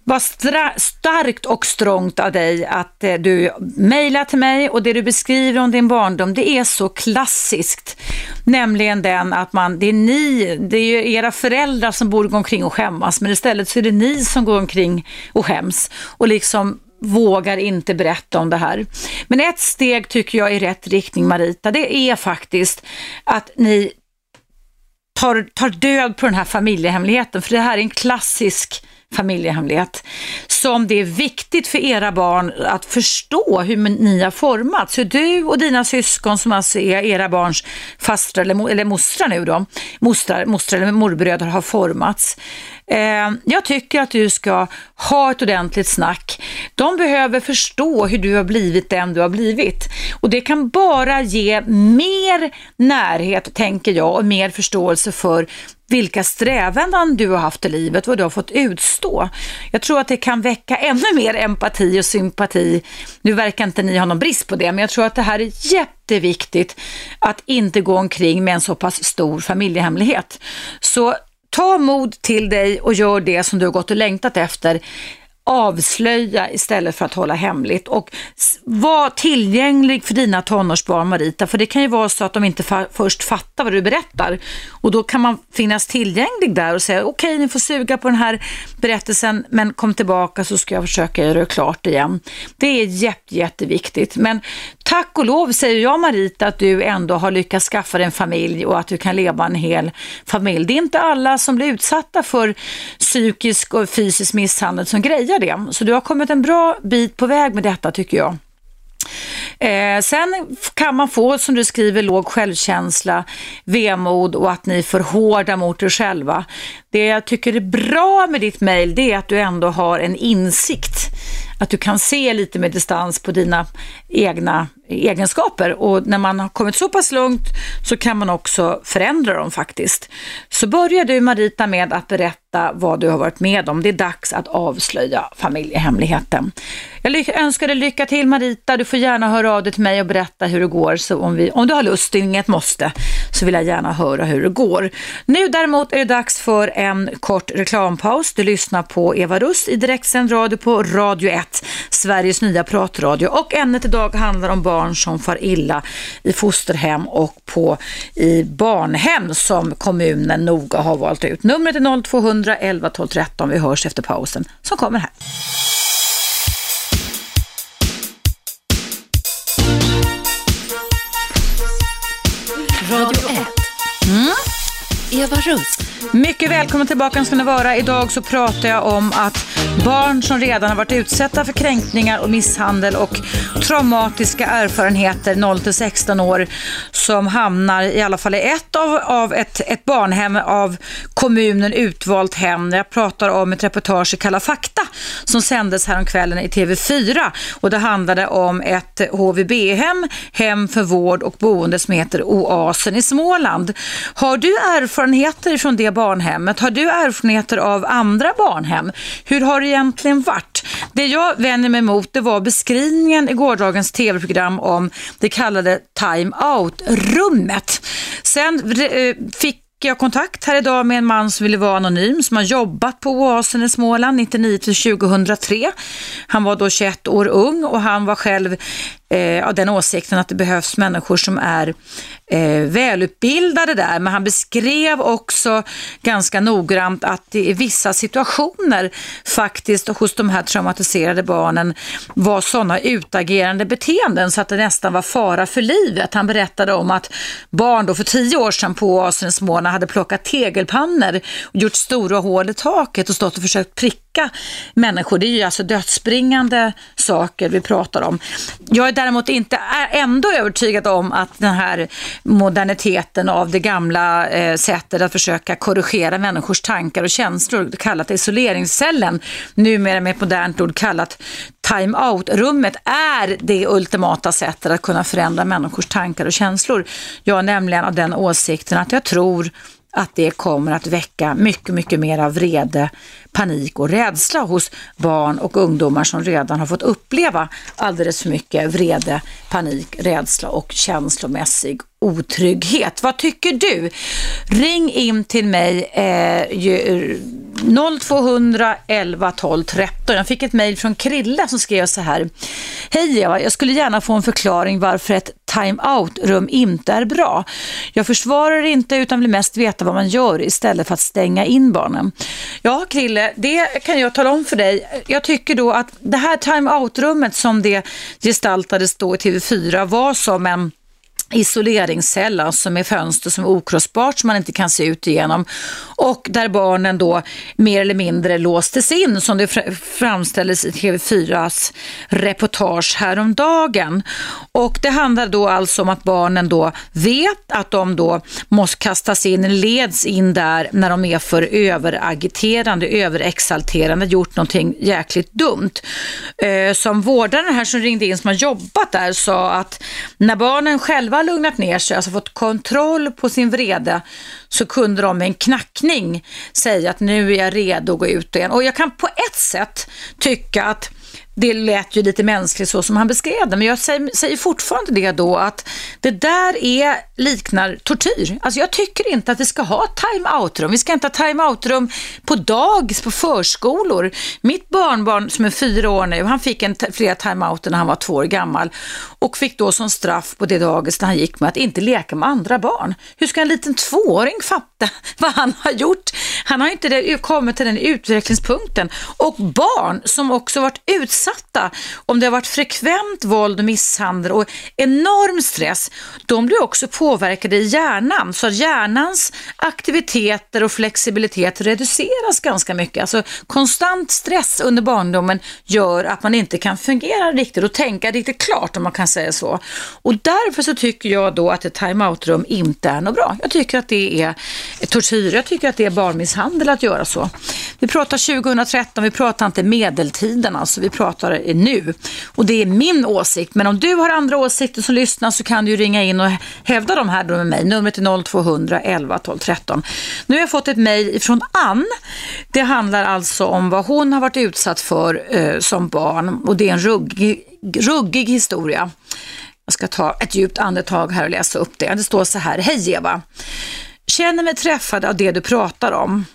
Vad starkt och strångt av dig att eh, du mejlar till mig och det du beskriver om din barndom, det är så klassiskt. Nämligen den att man, det är ni, det är ju era föräldrar som borde gå omkring och skämmas, men istället så är det ni som går omkring och skäms och liksom vågar inte berätta om det här. Men ett steg tycker jag i rätt riktning Marita, det är faktiskt att ni tar, tar död på den här familjehemligheten, för det här är en klassisk familjehemlighet som det är viktigt för era barn att förstå hur ni har formats. Hur du och dina syskon som alltså är era barns fastrar eller, eller mostrar nu då, mostrar, mostrar eller morbröder har formats. Eh, jag tycker att du ska ha ett ordentligt snack. De behöver förstå hur du har blivit den du har blivit. Och det kan bara ge mer närhet, tänker jag, och mer förståelse för vilka strävanden du har haft i livet, vad du har fått utstå. Jag tror att det kan väcka ännu mer empati och sympati. Nu verkar inte ni ha någon brist på det, men jag tror att det här är jätteviktigt att inte gå omkring med en så pass stor familjehemlighet. Så ta mod till dig och gör det som du har gått och längtat efter avslöja istället för att hålla hemligt. Och var tillgänglig för dina tonårsbarn Marita, för det kan ju vara så att de inte fa först fattar vad du berättar. Och då kan man finnas tillgänglig där och säga okej, okay, ni får suga på den här berättelsen, men kom tillbaka så ska jag försöka göra det klart igen. Det är jätte, jätteviktigt, men tack och lov säger jag Marita att du ändå har lyckats skaffa dig en familj och att du kan leva en hel familj. Det är inte alla som blir utsatta för psykisk och fysisk misshandel som grejer det. Så du har kommit en bra bit på väg med detta tycker jag. Eh, sen kan man få, som du skriver, låg självkänsla, vemod och att ni är för hårda mot er själva. Det jag tycker är bra med ditt mejl, det är att du ändå har en insikt. Att du kan se lite med distans på dina egna egenskaper och när man har kommit så pass långt så kan man också förändra dem faktiskt. Så börjar du Marita med att berätta vad du har varit med om. Det är dags att avslöja familjehemligheten. Jag önskar dig lycka till Marita. Du får gärna höra av dig till mig och berätta hur det går. Så om, vi, om du har lust, inget måste, så vill jag gärna höra hur det går. Nu däremot är det dags för en kort reklampaus. Du lyssnar på Eva Rust i direktsänd radio på Radio 1, Sveriges nya pratradio. Och ämnet idag handlar om barn som far illa i fosterhem och på i barnhem som kommunen noga har valt ut. Numret är 0200 11 12 13. Vi hörs efter pausen som kommer här. Radio Eva Russ. Mycket välkommen tillbaka ska ni vara. Idag så pratar jag om att barn som redan har varit utsatta för kränkningar och misshandel och traumatiska erfarenheter 0 till 16 år som hamnar i alla fall i ett av, av ett, ett barnhem av kommunen utvalt hem. Jag pratar om ett reportage i Kalla fakta som sändes häromkvällen i TV4 och det handlade om ett HVB-hem, hem för vård och boende som heter Oasen i Småland. Har du erfarenhet erfarenheter från det barnhemmet. Har du erfarenheter av andra barnhem? Hur har det egentligen varit? Det jag vänder mig emot det var beskrivningen i gårdagens tv-program om det kallade time out-rummet. Sen eh, fick jag kontakt här idag med en man som ville vara anonym som har jobbat på Oasen i Småland 99 till 2003. Han var då 21 år ung och han var själv eh, av den åsikten att det behövs människor som är eh, välutbildade där. Men han beskrev också ganska noggrant att det i vissa situationer faktiskt hos de här traumatiserade barnen var sådana utagerande beteenden så att det nästan var fara för livet. Han berättade om att barn då för tio år sedan på Asiens i hade plockat tegelpannor och gjort stora hål i taket och stått och försökt pricka människor. Det är ju alltså dödsbringande saker vi pratar om. Jag är däremot inte ändå övertygad om att den här moderniteten av det gamla eh, sättet att försöka korrigera människors tankar och känslor, kallat isoleringscellen, numera med ett modernt ord kallat time-out-rummet är det ultimata sättet att kunna förändra människors tankar och känslor. Jag är nämligen av den åsikten att jag tror att det kommer att väcka mycket, mycket mer av vrede, panik och rädsla hos barn och ungdomar som redan har fått uppleva alldeles för mycket vrede, panik, rädsla och känslomässig otrygghet. Vad tycker du? Ring in till mig eh, 0200 11 12 13. Jag fick ett mejl från Krille som skrev så här. Hej Eva, jag skulle gärna få en förklaring varför ett time-out-rum inte är bra. Jag försvarar det inte utan vill mest veta vad man gör istället för att stänga in barnen. Ja, Krille, det kan jag tala om för dig. Jag tycker då att det här time-out-rummet som det gestaltades då i TV4 var som en isoleringscell, alltså med fönster som är okrossbart som man inte kan se ut igenom och där barnen då mer eller mindre låstes in som det framställdes i TV4s reportage häromdagen. Och det handlar då alltså om att barnen då vet att de då måste kastas in, leds in där när de är för överagiterande, överexalterande, gjort någonting jäkligt dumt. Eh, som vårdaren här som ringde in som har jobbat där sa att när barnen själva själva lugnat ner sig, alltså fått kontroll på sin vrede, så kunde de med en knackning säga att nu är jag redo att gå ut igen. Och jag kan på ett sätt tycka att det lät ju lite mänskligt så som han beskrev det, men jag säger, säger fortfarande det då att det där är, liknar tortyr. Alltså jag tycker inte att vi ska ha time-out-rum. Vi ska inte ha time-out-rum på dagis, på förskolor. Mitt barnbarn som är fyra år nu, han fick en flera time-outer när han var två år gammal och fick då som straff på det dagis där han gick med att inte leka med andra barn. Hur ska en liten tvååring fatta vad han har gjort? Han har inte kommit till den utvecklingspunkten. Och barn som också varit utsatta, om det har varit frekvent våld och misshandel och enorm stress, de blir också påverkade i hjärnan. Så att hjärnans aktiviteter och flexibilitet reduceras ganska mycket. Alltså konstant stress under barndomen gör att man inte kan fungera riktigt och tänka riktigt klart om man kan säga så. Och därför så tycker jag då att ett time-out-rum inte är något bra. Jag tycker att det är tortyr, jag tycker att det är barnmisshandel att göra så. Vi pratar 2013, vi pratar inte medeltiden alltså, vi pratar nu. Och det är min åsikt, men om du har andra åsikter som lyssnar så kan du ringa in och hävda dem här då med mig. Numret är 0200 11 12 13. Nu har jag fått ett mejl från Ann. Det handlar alltså om vad hon har varit utsatt för eh, som barn och det är en ruggig, ruggig historia. Jag ska ta ett djupt andetag här och läsa upp det. Det står så här. Hej Eva! Känner mig träffad av det du pratar om.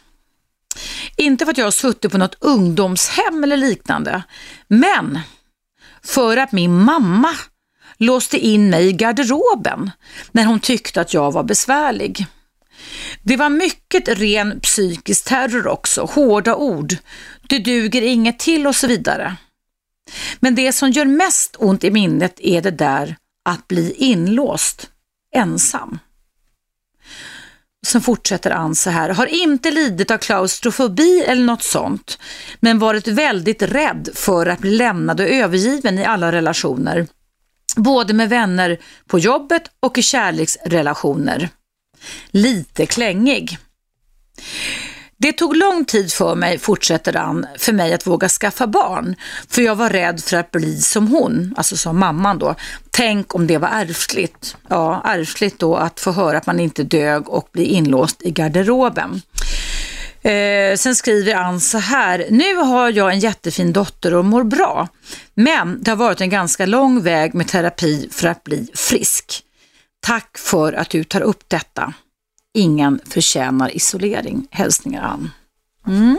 Inte för att jag har suttit på något ungdomshem eller liknande, men för att min mamma låste in mig i garderoben när hon tyckte att jag var besvärlig. Det var mycket ren psykisk terror också, hårda ord, du duger inget till och så vidare. Men det som gör mest ont i minnet är det där att bli inlåst, ensam. Sen fortsätter Ann så här, har inte lidit av klaustrofobi eller något sånt, men varit väldigt rädd för att bli lämnad och övergiven i alla relationer. Både med vänner på jobbet och i kärleksrelationer. Lite klängig. Det tog lång tid för mig, fortsätter han, för mig att våga skaffa barn. För jag var rädd för att bli som hon, alltså som mamman då. Tänk om det var ärftligt. Ja, ärftligt då att få höra att man inte dög och bli inlåst i garderoben. Eh, sen skriver Ann så här. Nu har jag en jättefin dotter och mår bra. Men det har varit en ganska lång väg med terapi för att bli frisk. Tack för att du tar upp detta. Ingen förtjänar isolering. Hälsningar Ann. Mm.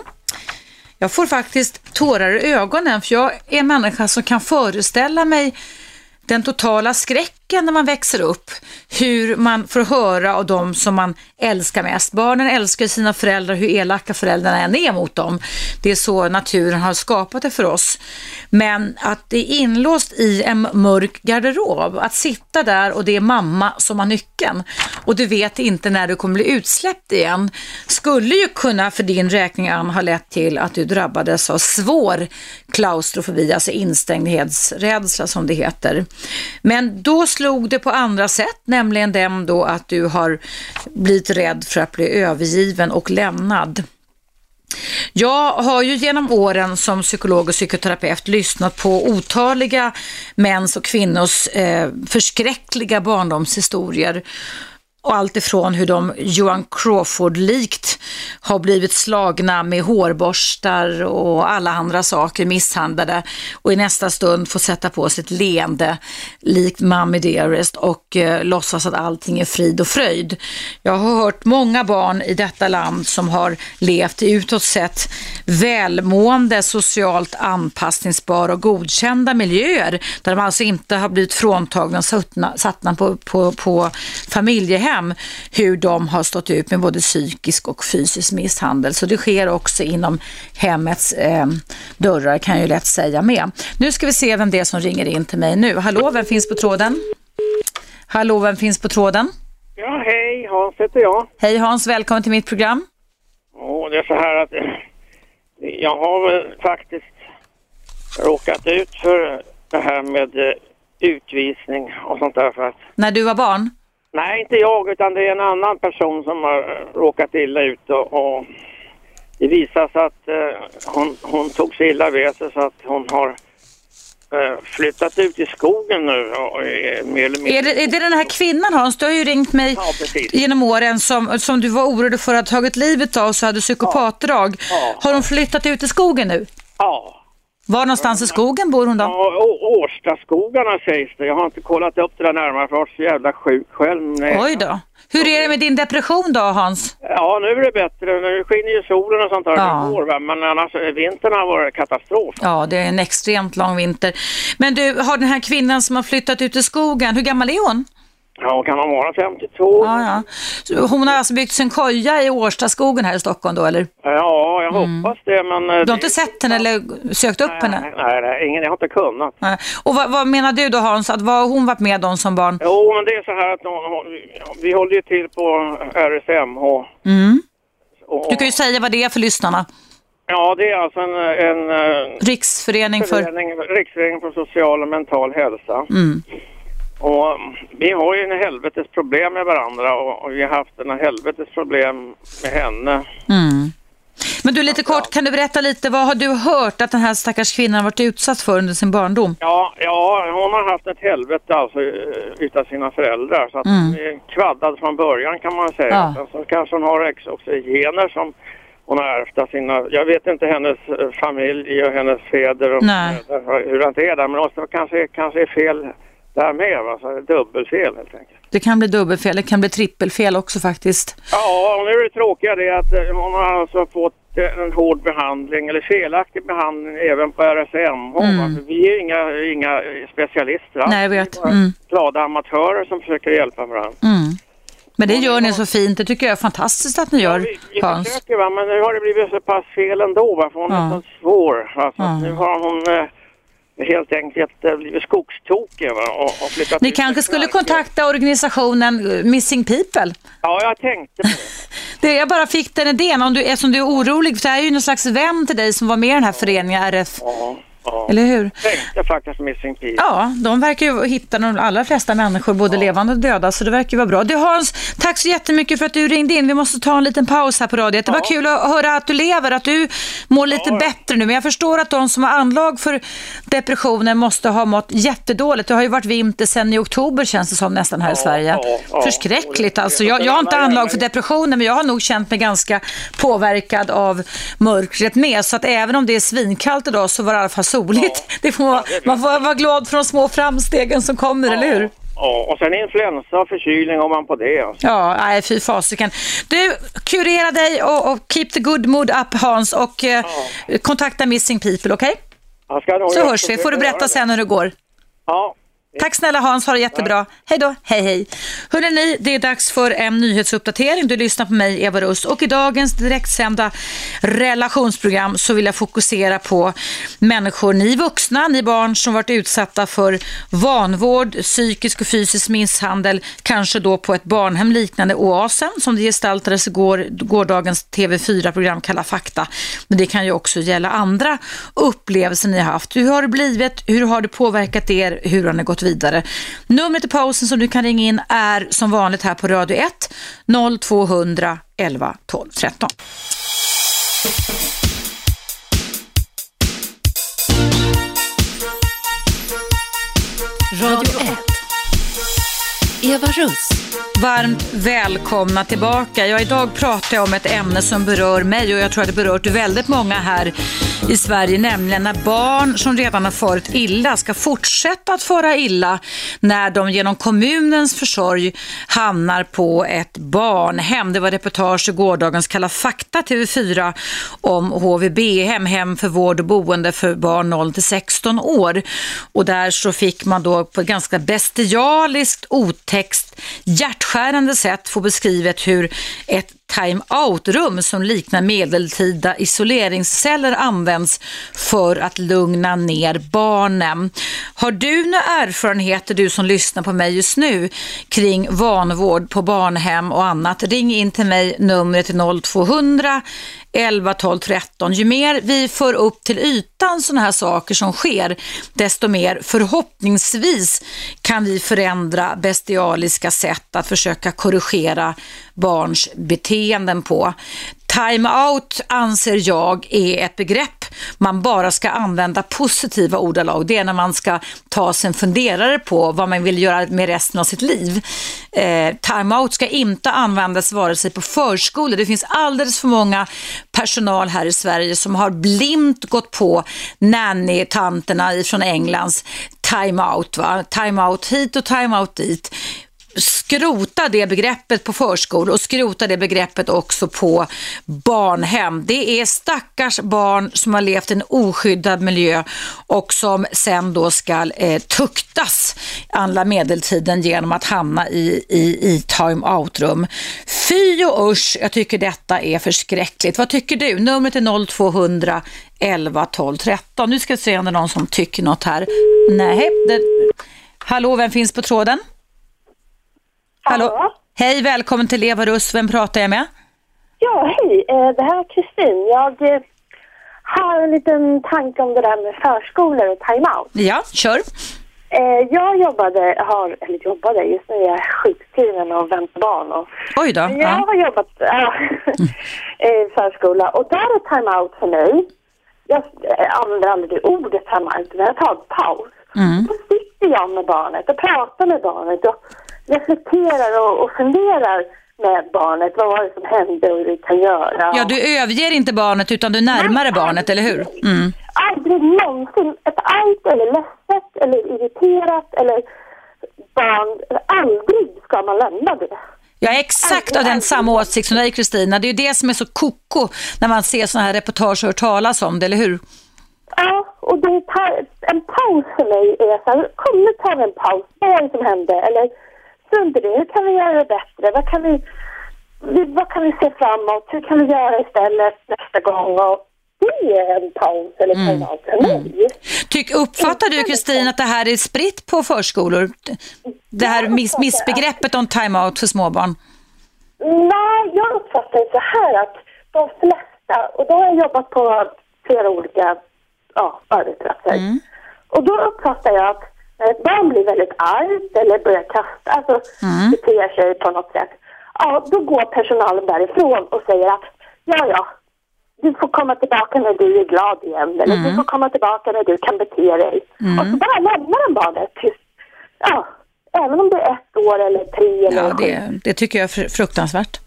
Jag får faktiskt tårar i ögonen för jag är en människa som kan föreställa mig den totala skräcken när man växer upp. Hur man får höra av de som man älskar mest. Barnen älskar sina föräldrar hur elaka föräldrarna än är mot dem. Det är så naturen har skapat det för oss. Men att det är inlåst i en mörk garderob, att sitta där och det är mamma som har nyckeln och du vet inte när du kommer bli utsläppt igen, skulle ju kunna för din räkning Ann ha lett till att du drabbades av svår klaustrofobi, alltså instängdhetsrädsla som det heter. Men då slog det på andra sätt, nämligen den då att du har blivit rädd för att bli övergiven och lämnad. Jag har ju genom åren som psykolog och psykoterapeut lyssnat på otaliga mäns och kvinnors eh, förskräckliga barndomshistorier och allt ifrån hur de Johan Crawford-likt har blivit slagna med hårborstar och alla andra saker, misshandlade och i nästa stund får sätta på sig ett leende likt Mommy Dearest och eh, låtsas att allting är frid och fröjd. Jag har hört många barn i detta land som har levt i utåt sett välmående, socialt anpassningsbara och godkända miljöer där de alltså inte har blivit fråntagna och satta på, på, på familjehem hem hur de har stått ut med både psykisk och fysisk misshandel. Så det sker också inom hemmets eh, dörrar kan jag ju lätt säga med. Nu ska vi se vem det är som ringer in till mig nu. Hallå, vem finns på tråden? Hallå, vem finns på tråden? Ja, hej, Hans heter jag. Hej Hans, välkommen till mitt program. Oh, det är så här att jag har väl faktiskt råkat ut för det här med eh, utvisning och sånt där för att... När du var barn? Nej, inte jag utan det är en annan person som har råkat illa ut och, och det visar sig att eh, hon, hon tog sig illa vid sig så att hon har eh, flyttat ut i skogen nu. Och, är, mer eller mindre... är, det, är det den här kvinnan Hans? Du har ju ringt mig ja, genom åren som, som du var orolig för att ha tagit livet av så hade psykopatdrag. Ja. Har hon flyttat ut i skogen nu? Ja. Var någonstans i skogen bor hon då? Ja, Årstaskogarna sägs det. Jag har inte kollat upp det där närmare för jag var så jävla sjuk själv. Nej. Oj då. Hur är det med din depression då Hans? Ja, nu är det bättre. Nu skiner ju solen och sånt där. Ja. Går, men annars vintern har varit katastrof. Ja, det är en extremt lång vinter. Men du, har den här kvinnan som har flyttat ut i skogen, hur gammal är hon? Ja, kan hon vara 52? Ja, ja. Så hon har alltså byggt sin koja i Årstaskogen här i Stockholm då, eller? Ja, jag mm. hoppas det, men... Eh, du har inte sett henne eller sökt upp nej, henne? Nej, nej, ingen, jag har inte kunnat. Nej. Och vad, vad, menar du då Hans, att vad har hon varit med om som barn? Jo, men det är så här att hon, vi håller ju till på RSMH. Mm. Och, du kan ju säga vad det är för lyssnarna. Ja, det är alltså en... en eh, Riksförening för... Riksförening för social och mental hälsa. Mm. Och vi har ju en helvetes problem med varandra och, och vi har haft en helvetes problem med henne. Mm. Men du, lite kort, kan du berätta lite, vad har du hört att den här stackars kvinnan har varit utsatt för under sin barndom? Ja, ja hon har haft ett helvete alltså utav sina föräldrar. Så att mm. hon är kvaddad från början kan man säga. Ja. Sen så kanske hon har också gener som hon har ärvt av sina, jag vet inte hennes eh, familj och hennes fäder och Nej. hur det är där. Men det kanske, kanske är fel där med. Va? Så dubbelfel helt enkelt. Det kan bli dubbelfel, det kan bli trippelfel också faktiskt. Ja, och nu är det tråkiga det att eh, hon har alltså fått eh, en hård behandling eller felaktig behandling även på RSM. Mm. Vi är inga, inga specialister. Nej, jag vet. Mm. glada amatörer som försöker hjälpa varandra. Mm. Men det gör ni så fint. Det tycker jag är fantastiskt att ni gör, ja, vi, vi Hans. Försöker, va? Men nu har det blivit så pass fel ändå. Va? För hon ja. är så svår. Alltså, ja. Nu har hon... Eh, helt enkelt eh, blivit skogstokig och, och flyttat Ni kanske skulle kontakta organisationen eh, Missing People? Ja, jag tänkte på det. det jag bara fick den idén, om du, eftersom du är orolig, för det är ju någon slags vän till dig som var med i den här föreningen RF, ja. Ja. Eller hur? Tänkte faktiskt Missing People. Ja, de verkar ju hitta de allra flesta människor, både levande och döda, så det verkar ju vara bra. Du Hans, tack så jättemycket för att du ringde in. Vi måste ta en liten paus här på radiet. Det var kul att höra att du lever, att du mår lite bättre nu. Men jag förstår att de som har anlag för depressionen måste ha mått jättedåligt. Det har ju varit vinter sedan i oktober känns det som nästan här i Sverige. ja, ja. Förskräckligt alltså. Jag, jag har inte anlag för depressionen, men jag har nog känt mig ganska påverkad av mörkret med. Så att även om det är svinkallt idag så var det i alla fall soligt. Det får, man- det är man får vara glad för de små framstegen som kommer, eller hur? Ja, och sen influensa och förkylning om man på det. Alltså. Ja, nej fy fasiken. Du, kurera dig och, och keep the good mood up Hans och eh, kontakta Missing People, okej? Nog Så hörs vi. Får du berätta sen hur det går. det. Ja, Tack snälla Hans, ha det jättebra. Hej då, hej hej. Hörrni, det är dags för en nyhetsuppdatering. Du lyssnar på mig, Eva Russ. Och i dagens direktsända relationsprogram så vill jag fokusera på människor, ni vuxna, ni barn som varit utsatta för vanvård, psykisk och fysisk misshandel, kanske då på ett barnhem liknande Oasen som det gestaltades i går, gårdagens TV4-program Kalla fakta. Men det kan ju också gälla andra upplevelser ni har haft. Hur har det blivit? Hur har det påverkat er? Hur har ni gått vidare? Numret i pausen som du kan ringa in är som vanligt här på Radio 1 0200 11 12 13. Radio 1. Eva Russ. Varmt välkomna tillbaka. Ja, idag pratar jag om ett ämne som berör mig och jag tror att det berört väldigt många här i Sverige, nämligen när barn som redan har farit illa ska fortsätta att föra illa när de genom kommunens försorg hamnar på ett barnhem. Det var reportage i gårdagens Kalla fakta TV4 om HVB-hem, hem för vård och boende för barn 0 till 16 år. Och där så fick man då på ett ganska bestialiskt, otäckt, hjärtskärande sätt få beskrivet hur ett time-out-rum som liknar medeltida isoleringsceller används för att lugna ner barnen. Har du några erfarenheter, du som lyssnar på mig just nu, kring vanvård på barnhem och annat? Ring in till mig, numret 0200 11 12 13. Ju mer vi för upp till ytan sådana här saker som sker, desto mer förhoppningsvis kan vi förändra bestialiska sätt att försöka korrigera barns beteenden på. Time-out anser jag är ett begrepp man bara ska använda positiva ordalag. Det är när man ska ta sig en funderare på vad man vill göra med resten av sitt liv. Eh, time-out ska inte användas vare sig på förskolor. Det finns alldeles för många personal här i Sverige som har blint gått på nanny-tanterna från Englands time-out. Time-out hit och time-out dit skrota det begreppet på förskolor och skrota det begreppet också på barnhem. Det är stackars barn som har levt i en oskyddad miljö och som sen då ska eh, tuktas alla medeltiden genom att hamna i, i, i time-out-rum. Fy och usch, jag tycker detta är förskräckligt. Vad tycker du? Numret är 0200 11 12 13. Nu ska vi se om det är någon som tycker något här. Nej, det... Hallå, vem finns på tråden? Hallå? Hej, välkommen till Eva Russ. Vem pratar jag med? Ja, hej. Eh, Det här är Kristin. Jag eh, har en liten tanke om det där med förskolor och timeout. Ja, kör. Eh, Jag jobbade, har, eller jobbade, just nu är jag sjukskriven och väntar barn. Och, Oj då. jag Ja. har jobbat ja, i förskola och där är timeout för mig. Jag använder aldrig ordet timeout, men jag tar en paus. Mm. Då sitter jag med barnet och pratar med barnet och reflekterar och, och funderar med barnet. Vad var det som hände och hur vi kan göra. ja, du överger inte barnet utan du är närmare barnet, eller hur? Mm. Aldrig någonsin ett argt eller ledset eller irriterat eller barn. Aldrig ska man lämna det. Jag är exakt av den samma åsikt som dig Kristina. Det är ju det som är så koko när man ser sådana här reportage och hör talas om det, eller hur? Ja, och det tar, en paus för mig är så här, kom nu tar vi en paus. Vad var det som hände? Eller i det, hur kan vi göra det bättre? Vad kan vi, vad kan vi se framåt? Hur kan vi göra istället nästa gång? Och det är en paus eller Mm. time-out för mig. Tyck, uppfattar du Kristina att det här är spritt på förskolor? Det här miss, missbegreppet om time-out för småbarn? Nej, jag uppfattar det så här att de flesta, och då har jag jobbat på flera olika ja, arbetsplatser. Mm. Och då uppfattar jag att ett barn blir väldigt argt eller börjar kasta, alltså Mm. beter sig på något sätt, ja då går personalen därifrån och säger att ja, ja, du får komma tillbaka när du är glad igen eller Mm. du får komma tillbaka när du kan bete dig. Och så bara lämnar de barnet tills, ja, även om det är ett år eller tre eller Ja, det, det tycker jag är fr- fruktansvärt.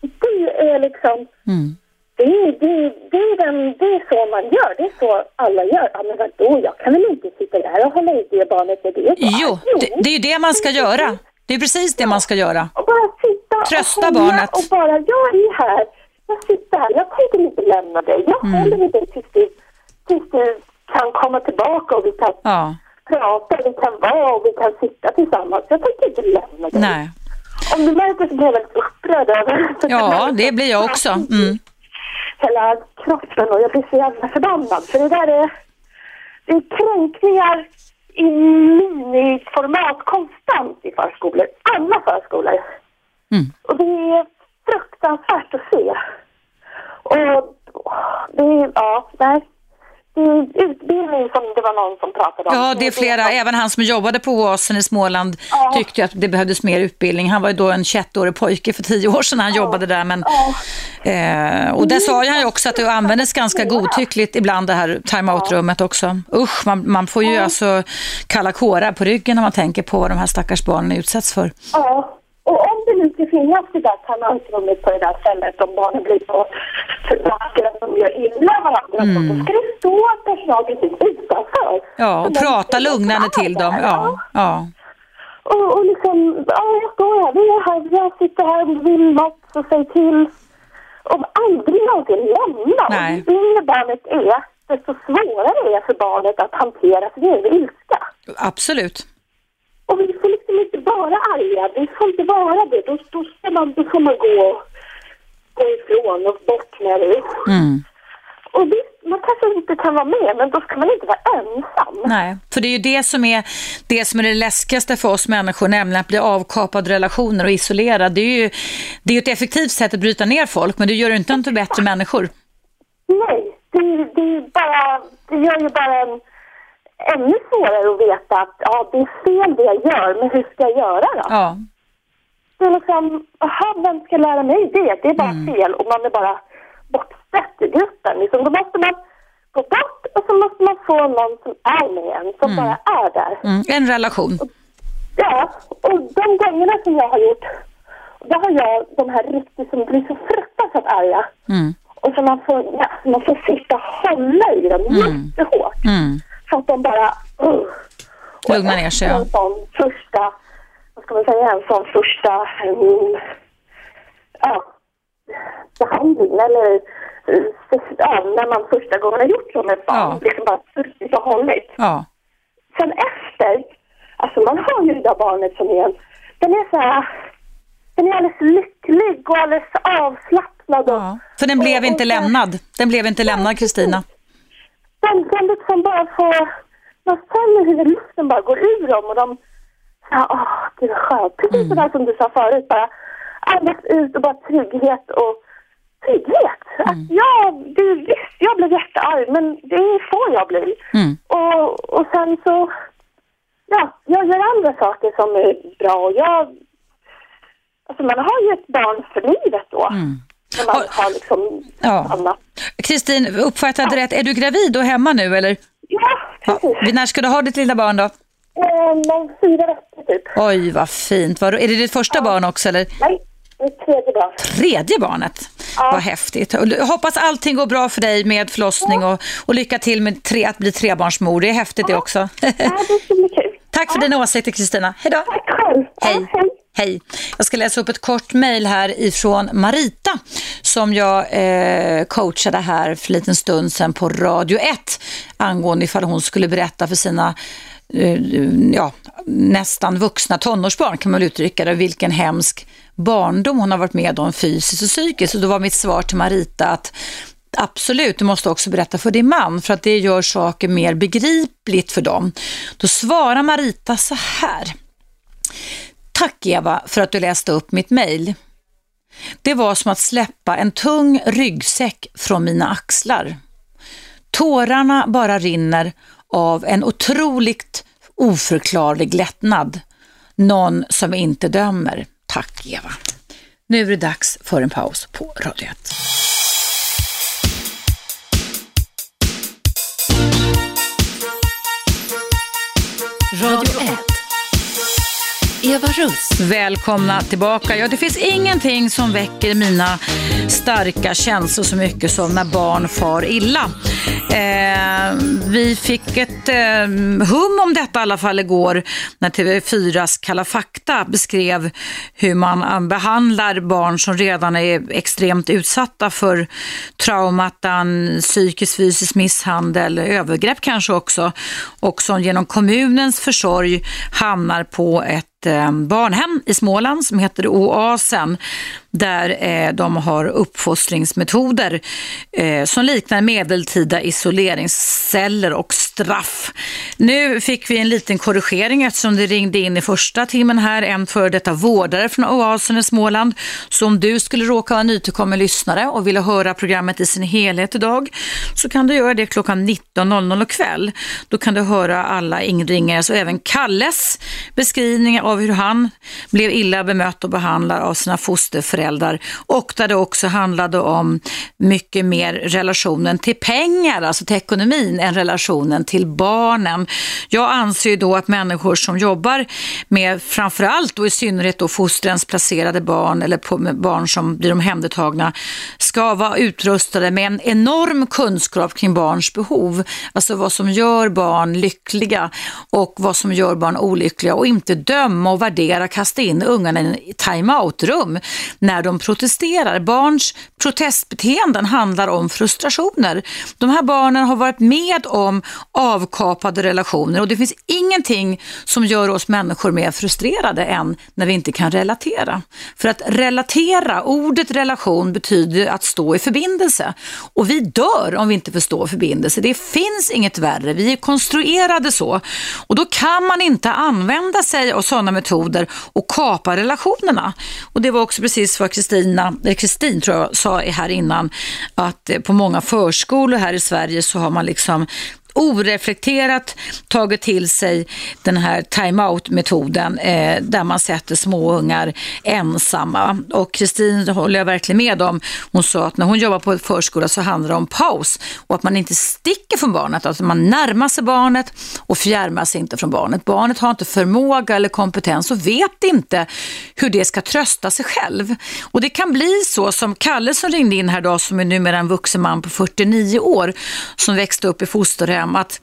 Det är liksom, Mm. Det, är- det, är- det, är den, det är så man gör, det är så alla gör. Ja, men vadå, jag kan väl inte sitta där och hålla i det barnet när det är så Jo, det, det är ju det man ska göra. Det är precis det man ska göra. Och bara sitta Trösta och barnet. och bara, jag är här, jag sitter här, jag tänker inte lämna dig. Jag Mm. håller i dig tills du, tills du kan komma tillbaka och vi kan Ja, prata, vi kan vara och vi kan sitta tillsammans. Jag tänker inte lämna dig. nej. Om du märker så blir jag väldigt upprörd över Ja, det blir jag också. Mm. Hela kroppen och jag blir så jävla förbannad. För det där är, det är kränkningar i miniformat konstant i förskolor. Alla förskolor. Mm. Och det är fruktansvärt att se. Och det är, ja, nej. Är utbildning som det var någon som pratade om. Ja, det är flera. Även han som jobbade på Oasen i Småland Ja. tyckte att det behövdes mer utbildning. Han var ju då en 21-årig pojke för tio år sedan när han jobbade där. Men, eh, och där sa han ju också att det användes ganska godtyckligt ibland det här timeout-rummet också. Usch, man, man får ju alltså kalla kårar på ryggen när man tänker på vad de här stackars barnen utsätts för. Ja, och om det nu ska finnas det där timeoutrummet på det där stället om barnen blir så förbannade att de gör illa varandra då ska det stå personal precis utanför. Ja, och prata lugnande att till dem. Ja, ja. Och, och liksom, ja jag står här, vi är här, jag sitter här om du vill något så säg till. Och aldrig någonsin lämna. Nej. Och ju yngre barnet är, desto svårare är det för barnet att hantera sin egen ilska. absolut. Och vi får liksom inte vara arga, vi får inte vara det. Då, då, ska man, då får man gå, gå ifrån och bort med det. Mm. Och visst, man kanske inte kan vara med, men då ska man inte vara ensam. Nej, för det är ju det som är det som är det läskigaste för oss människor, nämligen att bli avkapad relationer och isolerad. Det är ju det är ett effektivt sätt att bryta ner folk, men det gör inte dem till bättre människor. Nej, det, det, är bara, det gör ju bara en, ännu svårare att veta att ja, det är fel det jag gör, men hur ska jag göra då? Ja, Det är liksom, aha, vem ska lära mig det? Det är bara Mm. fel och man är bara bortstött i gruppen. Liksom, då måste man gå bort och så måste man få någon som är med en, som bara är där. mm. en relation. Ja, och de gångerna som jag har gjort, då har jag de här riktigt som blir så fruktansvärt arga. Mm. Och så man får, ja, man får sitta och hålla i dem jättehårt. Mm. Så att de bara... Uh. Och Lugnar ner sig, ja. En sån första, vad ska man säga, en sån första um, ja, behandling eller ja, när man första gången har gjort så med ett barn, Ja. liksom bara suttit och hållit. Ja, Sen efter, alltså man har ju det där barnet som är en, den är så här, den är alldeles lycklig och alldeles avslappnad. Och, ja. För den blev och- inte och så- lämnad. Den blev inte lämnad, Kristina. Den kan liksom bara få, man känner hur luften bara går ur dem och de, ja, åh, gud vad skönt. Precis Mm. sådär som du sa förut, bara andas ut och bara trygghet och trygghet. Mm. Att ja, det, visst, jag blev jättearg, men det får jag bli. Mm. Och, och sen så, ja, jag gör andra saker som är bra. och Jag, alltså man har ju ett barn för livet då. När man. Och- har liksom Ja. annat. Kristin, uppfattade rätt, är du gravid och hemma nu eller? Ja, Ja. precis. När ska du ha ditt lilla barn då? Eh, om fyra veckor typ. Oj, vad fint. Vad- Är det ditt första barn också eller? Nej, tredje barn. Tredje barnet? Ja. Vad häftigt. Jag hoppas allting går bra för dig med förlossning och, och lycka till med tre, att bli trebarnsmor. Det är häftigt det också. Ja, det ska bli kul. Tack för dina åsikter Kristina. Hej då. Tack själv. Ja, Hej. Hej. Jag ska läsa upp ett kort mejl här ifrån Marita som jag eh, coachade här för en liten stund sedan på Radio 1 angående ifall hon skulle berätta för sina eh, ja, nästan vuxna tonårsbarn kan man väl uttrycka det, vilken hemsk barndom hon har varit med om fysiskt och psykiskt. Och då var mitt svar till Marita att Absolut, du måste också berätta för din man för att det gör saker mer begripligt för dem. Då svarar Marita så här. Tack Eva för att du läste upp mitt mejl. Det var som att släppa en tung ryggsäck från mina axlar. Tårarna bara rinner av en otroligt oförklarlig lättnad. Någon som inte dömer. Tack Eva. Nu är det dags för en paus på Radio 1. Radio 1. Eva Russ. Välkomna tillbaka. Ja, det finns ingenting som väcker mina starka känslor så mycket som när barn far illa. Eh, vi fick ett eh, hum om detta i alla fall igår när TV4s Kalla fakta beskrev hur man eh, behandlar barn som redan är extremt utsatta för traumatan, psykisk fysisk misshandel, övergrepp kanske också och som genom kommunens försorg hamnar på ett Eh, barnhem i Småland som heter Oasen där eh, de har uppfostringsmetoder eh, som liknar medeltida isoleringsceller och straff. Nu fick vi en liten korrigering eftersom det ringde in i första timmen här en före detta vårdare från Oasen i Småland. Så om du skulle råka vara nytillkommen lyssnare och vilja höra programmet i sin helhet idag så kan du göra det klockan 19.00 kväll. Då kan du höra alla inringares och även Kalles beskrivningar av hur han blev illa bemött och behandlad av sina fosterföräldrar och där det också handlade om mycket mer relationen till pengar, alltså till ekonomin, än relationen till barnen. Jag anser då att människor som jobbar med framförallt och i synnerhet då fostrens placerade barn eller på, barn som blir omhändertagna ska vara utrustade med en enorm kunskap kring barns behov. Alltså vad som gör barn lyckliga och vad som gör barn olyckliga och inte döma och värdera, kasta in ungarna i time-out-rum när de protesterar. Barns protestbeteenden handlar om frustrationer. De här barnen har varit med om avkapade relationer och det finns ingenting som gör oss människor mer frustrerade än när vi inte kan relatera. För att relatera, ordet relation betyder att stå i förbindelse och vi dör om vi inte förstår förbindelse. Det finns inget värre, vi är konstruerade så och då kan man inte använda sig av sådana metoder och kapa relationerna. Och det var också precis vad Kristina, eh, Kristin tror jag sa här innan, att eh, på många förskolor här i Sverige så har man liksom oreflekterat tagit till sig den här time-out-metoden eh, där man sätter småungar ensamma. Och Kristin håller jag verkligen med om. Hon sa att när hon jobbar på förskola så handlar det om paus och att man inte sticker från barnet, alltså man närmar sig barnet och fjärmar sig inte från barnet. Barnet har inte förmåga eller kompetens och vet inte hur det ska trösta sig själv. Och det kan bli så som Kalle som ringde in här idag som är numera en vuxen man på 49 år som växte upp i fosterhem hem att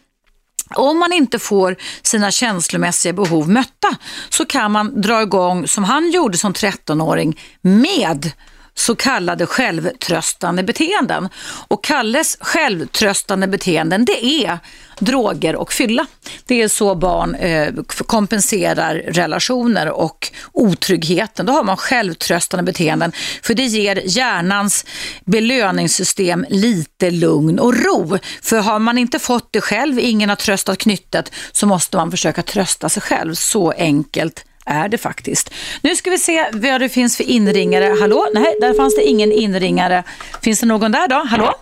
om man inte får sina känslomässiga behov mötta så kan man dra igång, som han gjorde som 13-åring, med så kallade självtröstande beteenden. Och Kalles självtröstande beteenden det är droger och fylla. Det är så barn eh, kompenserar relationer och otryggheten. Då har man självtröstande beteenden för det ger hjärnans belöningssystem lite lugn och ro. För har man inte fått det själv, ingen har tröstat knyttet, så måste man försöka trösta sig själv. Så enkelt är det faktiskt. Nu ska vi se vad det finns för inringare. Hallå? Nej, där fanns det ingen inringare. Finns det någon där då? Hallå?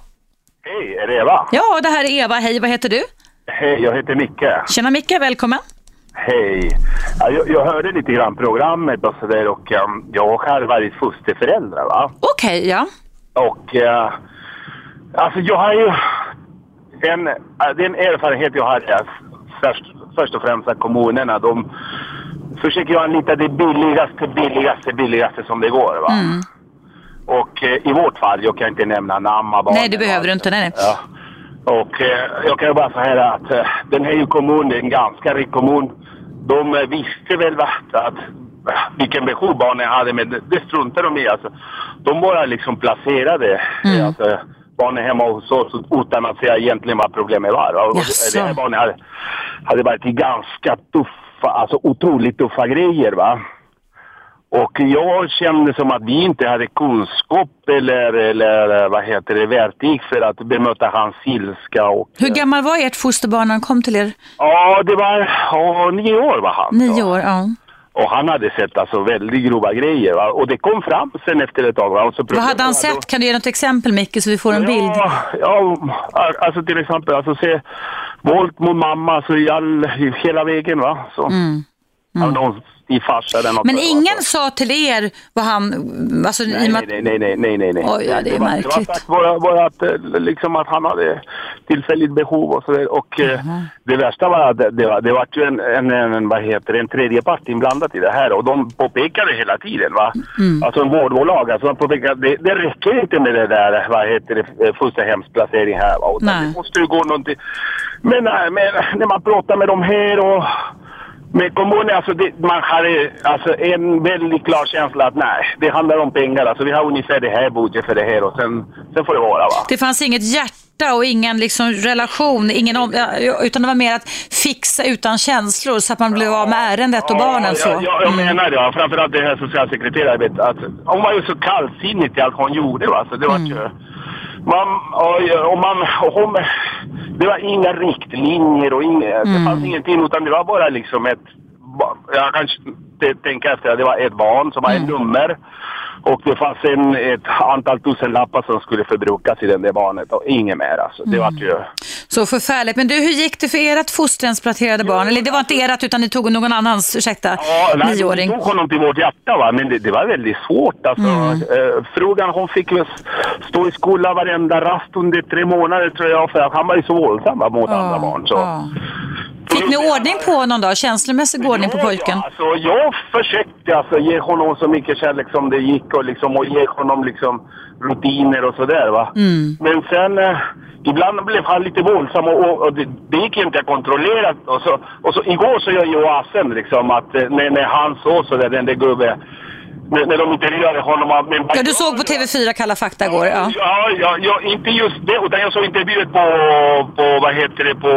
Hej, är det Eva? Ja, det här är Eva. Hej, vad heter du? Hej, jag heter Micke. Tjena Micke, välkommen. Hej. Ja, jag, jag hörde lite grann programmet och sådär och um, jag har själv varit fosterförälder va. Okej, okay, ja. Och uh, alltså jag har ju en, uh, den erfarenhet jag har är först, först och främst att kommunerna de försöker jag anlita det billigaste, billigaste, billigaste som det går. Va? Mm. Och eh, i vårt fall, jag kan inte nämna namn Nej, det behöver du inte. Nej, nej. Ja. Och eh, jag kan bara säga att eh, den här ju kommun, det är en ganska rik kommun. De eh, visste väl att, att vilken behov barnen hade, men det, det struntar de i. Alltså, de bara liksom placerade mm. alltså, barnen hemma hos oss utan att säga egentligen vad problemet var. Och det här barnet hade, hade varit i ganska tuff tuffa, alltså otroligt tuffa grejer va. Och jag kände som att vi inte hade kunskap eller, eller vad heter det, verktyg för att bemöta hans ilska. Och, Hur gammal var ert fosterbarn när han kom till er? Ja, det var ja, nio år var han. Nio år, ja. Och han hade sett alltså väldigt grova grejer. Va? Och det kom fram sen efter ett tag. Va? Så Vad hade han sett? Kan du ge något exempel Micke så vi får en bild? Ja, ja, alltså till exempel, alltså se våld mot mamma alltså i, all, hela vägen va. Så. Mm. Mm. någon i farsa eller något. Men ingen sa till er vad han... Alltså, Nej, att- nej, nej, nej, nej, nej, nej. Oj, ja, det är var, märkligt. Det var bara, bara att, eh, liksom att han hade tillfälligt behov och sådär. Och eh, det värsta var att det, det, var, det var ju en, en, en, vad heter det, en tredje part inblandat i det här. Och de påpekade hela tiden, va. Mm. Alltså en vårdbolag, alltså de påpekade, det, det räcker inte med det där, vad heter det, eh, fosterhemsplacering här, va. Utan Nej. det måste ju gå någonting. Men, nej, men när man pratar med de här och med kommunen, alltså det, man har alltså en väldigt klar känsla att nej, det handlar om pengar. Alltså vi har ungefär det här budget för det här och sen, sen får det vara va. Det fanns inget hjärta och ingen liksom relation, ingen om, ja, utan det var mer att fixa utan känslor så att man blev av med ärendet och barnen så. Ja, jag, jag menar det. ja. Framförallt det här Att hon var ju så kallsinnig till allt hon gjorde. Va? Så det var ju... Man, och, man, och hon, det var inga riktlinjer och inga, det fanns ingenting utan det var bara liksom ett... Jag kanske tänker efter att det var ett barn som var ett nummer. Och det fanns en, ett antal tusenlappar som skulle förbrukas i den där barnet och inget mer alltså. Det var ju... Så förfärligt. Men du, hur gick det för ert fosterhemsplanterade barn? Eller det var inte ert utan ni tog någon annans, ursäkta, Ja, nej, nioåring. Vi tog honom till vårt hjärta va, men det, det var väldigt svårt alltså. Eh, frugan hon fick stå i skolan varenda rast under tre månader tror jag för att han var ju så våldsam mot andra barn. Så. ja. Fick ni ordning på honom då? Känslomässig ordning på pojken? Ja, alltså, jag försökte alltså, ge honom så mycket kärlek som det gick och, liksom, och ge honom liksom, rutiner och sådär. Va? Mm. Men sen eh, ibland blev han lite våldsam och, och, och det, det gick inte att kontrollera. Och så, och så, igår så gör ju asen liksom att eh, när, när han såg sådär, den där gubben, när, när de intervjuade honom. Men, Ja, du såg på TV4 Kalla fakta igår. Ja. Ja, ja, ja, inte just det, utan jag såg intervjuet på, på vad heter det, på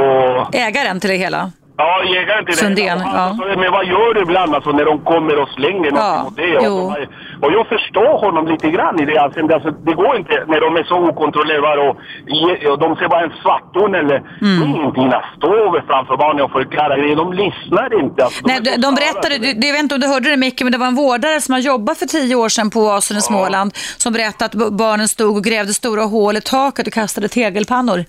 Ägaren till det hela. Ja, jägaren till Sundén, det. ja. Alltså, Men vad gör du ibland alltså, när de kommer och slänger något Ja, mot det? Och, och jag förstår honom lite grann i det. Alltså, det, alltså, det går inte när de är så okontrollerbara och, och de ser bara en svarthund eller Mm. ingenting att stå framför barnen och förklara grejer. De lyssnar inte. Alltså, Nej, de, de berättade, du, jag vet inte om du hörde det Micke, men det var en vårdare som har jobbat för tio år sedan på Oasen i Småland som berättade att barnen stod och grävde stora hål i taket och kastade tegelpannor.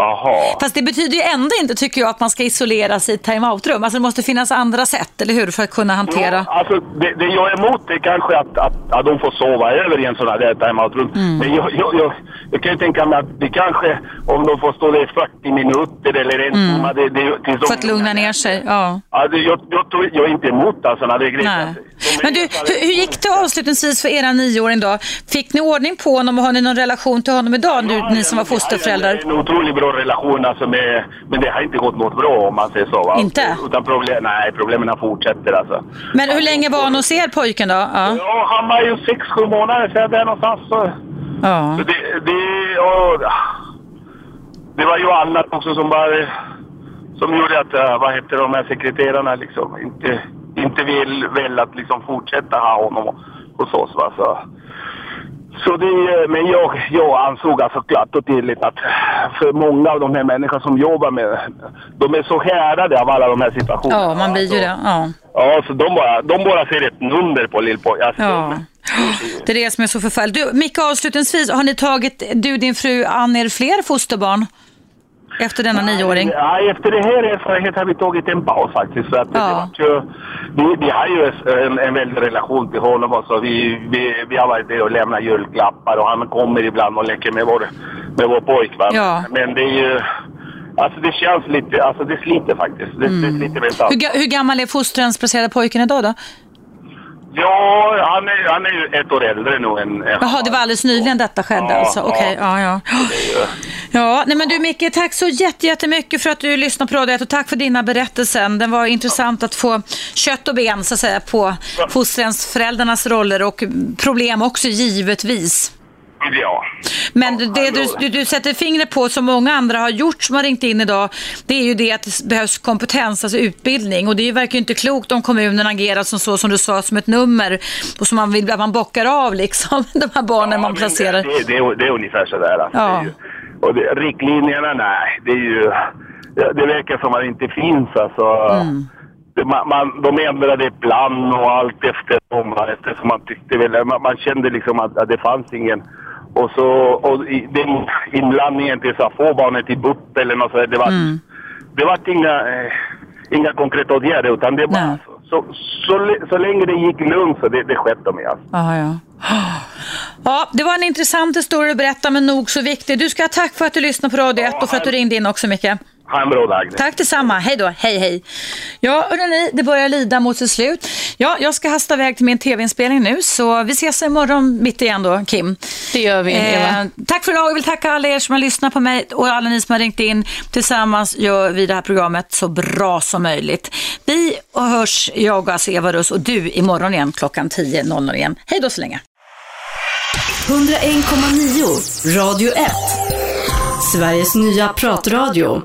Jaha. Fast det betyder ju ändå inte, tycker jag, att man ska isolera sig i ett time-out-rum. Alltså det måste finnas andra sätt, eller hur, för att kunna hantera. Ja, alltså, det, det jag är emot är kanske att, att, att de får sova över i en sån här timeout-rum. Mm. Men jag, jag, jag, jag kan ju tänka mig att det kanske, om de får stå där i 40 minuter eller en timme, det, det, tills de... Mm. För att lugna ner sig, ja. Ja, det, jag, jag, tror- jag är inte emot alltså, sådana där grejer. Nej. Men du, hur, hur gick det avslutningsvis för era nioåring då? Fick ni ordning på honom och har ni någon relation till honom idag, nu, ni som var fosterföräldrar? Har en otroligt bra relation alltså med, men det har inte gått något bra om man säger så. Va? Inte? Utan problem, nej, problemen fortsätter alltså. Men hur länge var han hos er pojken då? Ja. Ja, han var ju sex, sju månader sedan där någonstans. Så. ja. Så Det, det, och, det var ju annat också som var som gjorde att, eh, vad heter de här sekreterarna liksom inte, inte vill väl att liksom fortsätta ha honom hos oss. Va? Så, så det, men jag, jag ansåg alltså klart och tydligt att för många av de här människorna som jobbar med, de är så härade av alla de här situationerna. ja, man blir ju det. Ja. Ja, så de bara, de bara ser ett nummer på lillpojken. Alltså, Ja. Det är det som är så förfärligt. Du, Micke, avslutningsvis, har ni tagit, du din fru, an er fler fosterbarn? Efter denna nioåring? Ja, efter det här erfarenheten har vi tagit en paus faktiskt. Att Ja. det ju, vi, vi har ju en, en väldig relation till honom. Och så vi, vi, vi har varit där och lämnat julklappar och han kommer ibland och leker med vår, med vår pojk. Va? Ja. Men det är ju... Alltså det känns lite... Alltså det sliter faktiskt. Det, det sliter. Hur, hur gammal är fosterhemsplacerade pojken idag då? Ja, han är, han är ju ett år äldre nu än... Jaha, det var alldeles nyligen detta skedde Ja, alltså? Okej, ja. ja, ja. Ja, nej men du Micke, tack så jätte- jättemycket för att du lyssnade på Radio 1 och tack för dina berättelser. Den var intressant att få kött och ben så att säga på fosterhemsföräldrarnas roller och problem också givetvis. Ja. Men det du, du, du sätter fingret på som många andra har gjort som har ringt in idag, det är ju det att det behövs kompetens, alltså utbildning. Och det verkar ju inte klokt om kommunen agerar som så som du sa, som ett nummer och som man vill att man bockar av liksom, de här barnen man men placerar. Det, det, är, det är ungefär sådär. Alltså. Ja. Det ju, och det, riktlinjerna, nej. Det är ju... Det, det verkar som att det inte finns alltså. Mm. det, man, man, de ändrade plan och allt efter va, Eftersom man tyckte väl, man, man kände liksom att, att det fanns ingen. Och så och i, den inblandningen till så här, få barnet till BUP eller något sådär, det var, det var inga, eh, inga konkreta åtgärder utan det var Nej. så, så, så länge det gick lugnt så det, det skedde de alltså. Aha, ja. Ja, det var en intressant historia att berätta, men nog så viktig. Du ska ha tack för att du lyssnade på Radio 1 och för att du ringde in också, Micke. Ha en bra dag. Tack detsamma. Hej då. Hej, hej. Ja, hörrni, det börjar lida mot sitt slut. Ja, jag ska hasta iväg till min tv-inspelning nu, så vi ses imorgon mitt igen då, Kim. Det gör vi, Eva. Eh, tack för idag. Jag vill tacka alla er som har lyssnat på mig och alla ni som har ringt in. Tillsammans gör vi det här programmet så bra som möjligt. Vi hörs, jag och alltså Eva Russ och du imorgon igen klockan 10.00 igen. Hej då så länge. 101,9 Radio 1. Sveriges nya pratradio.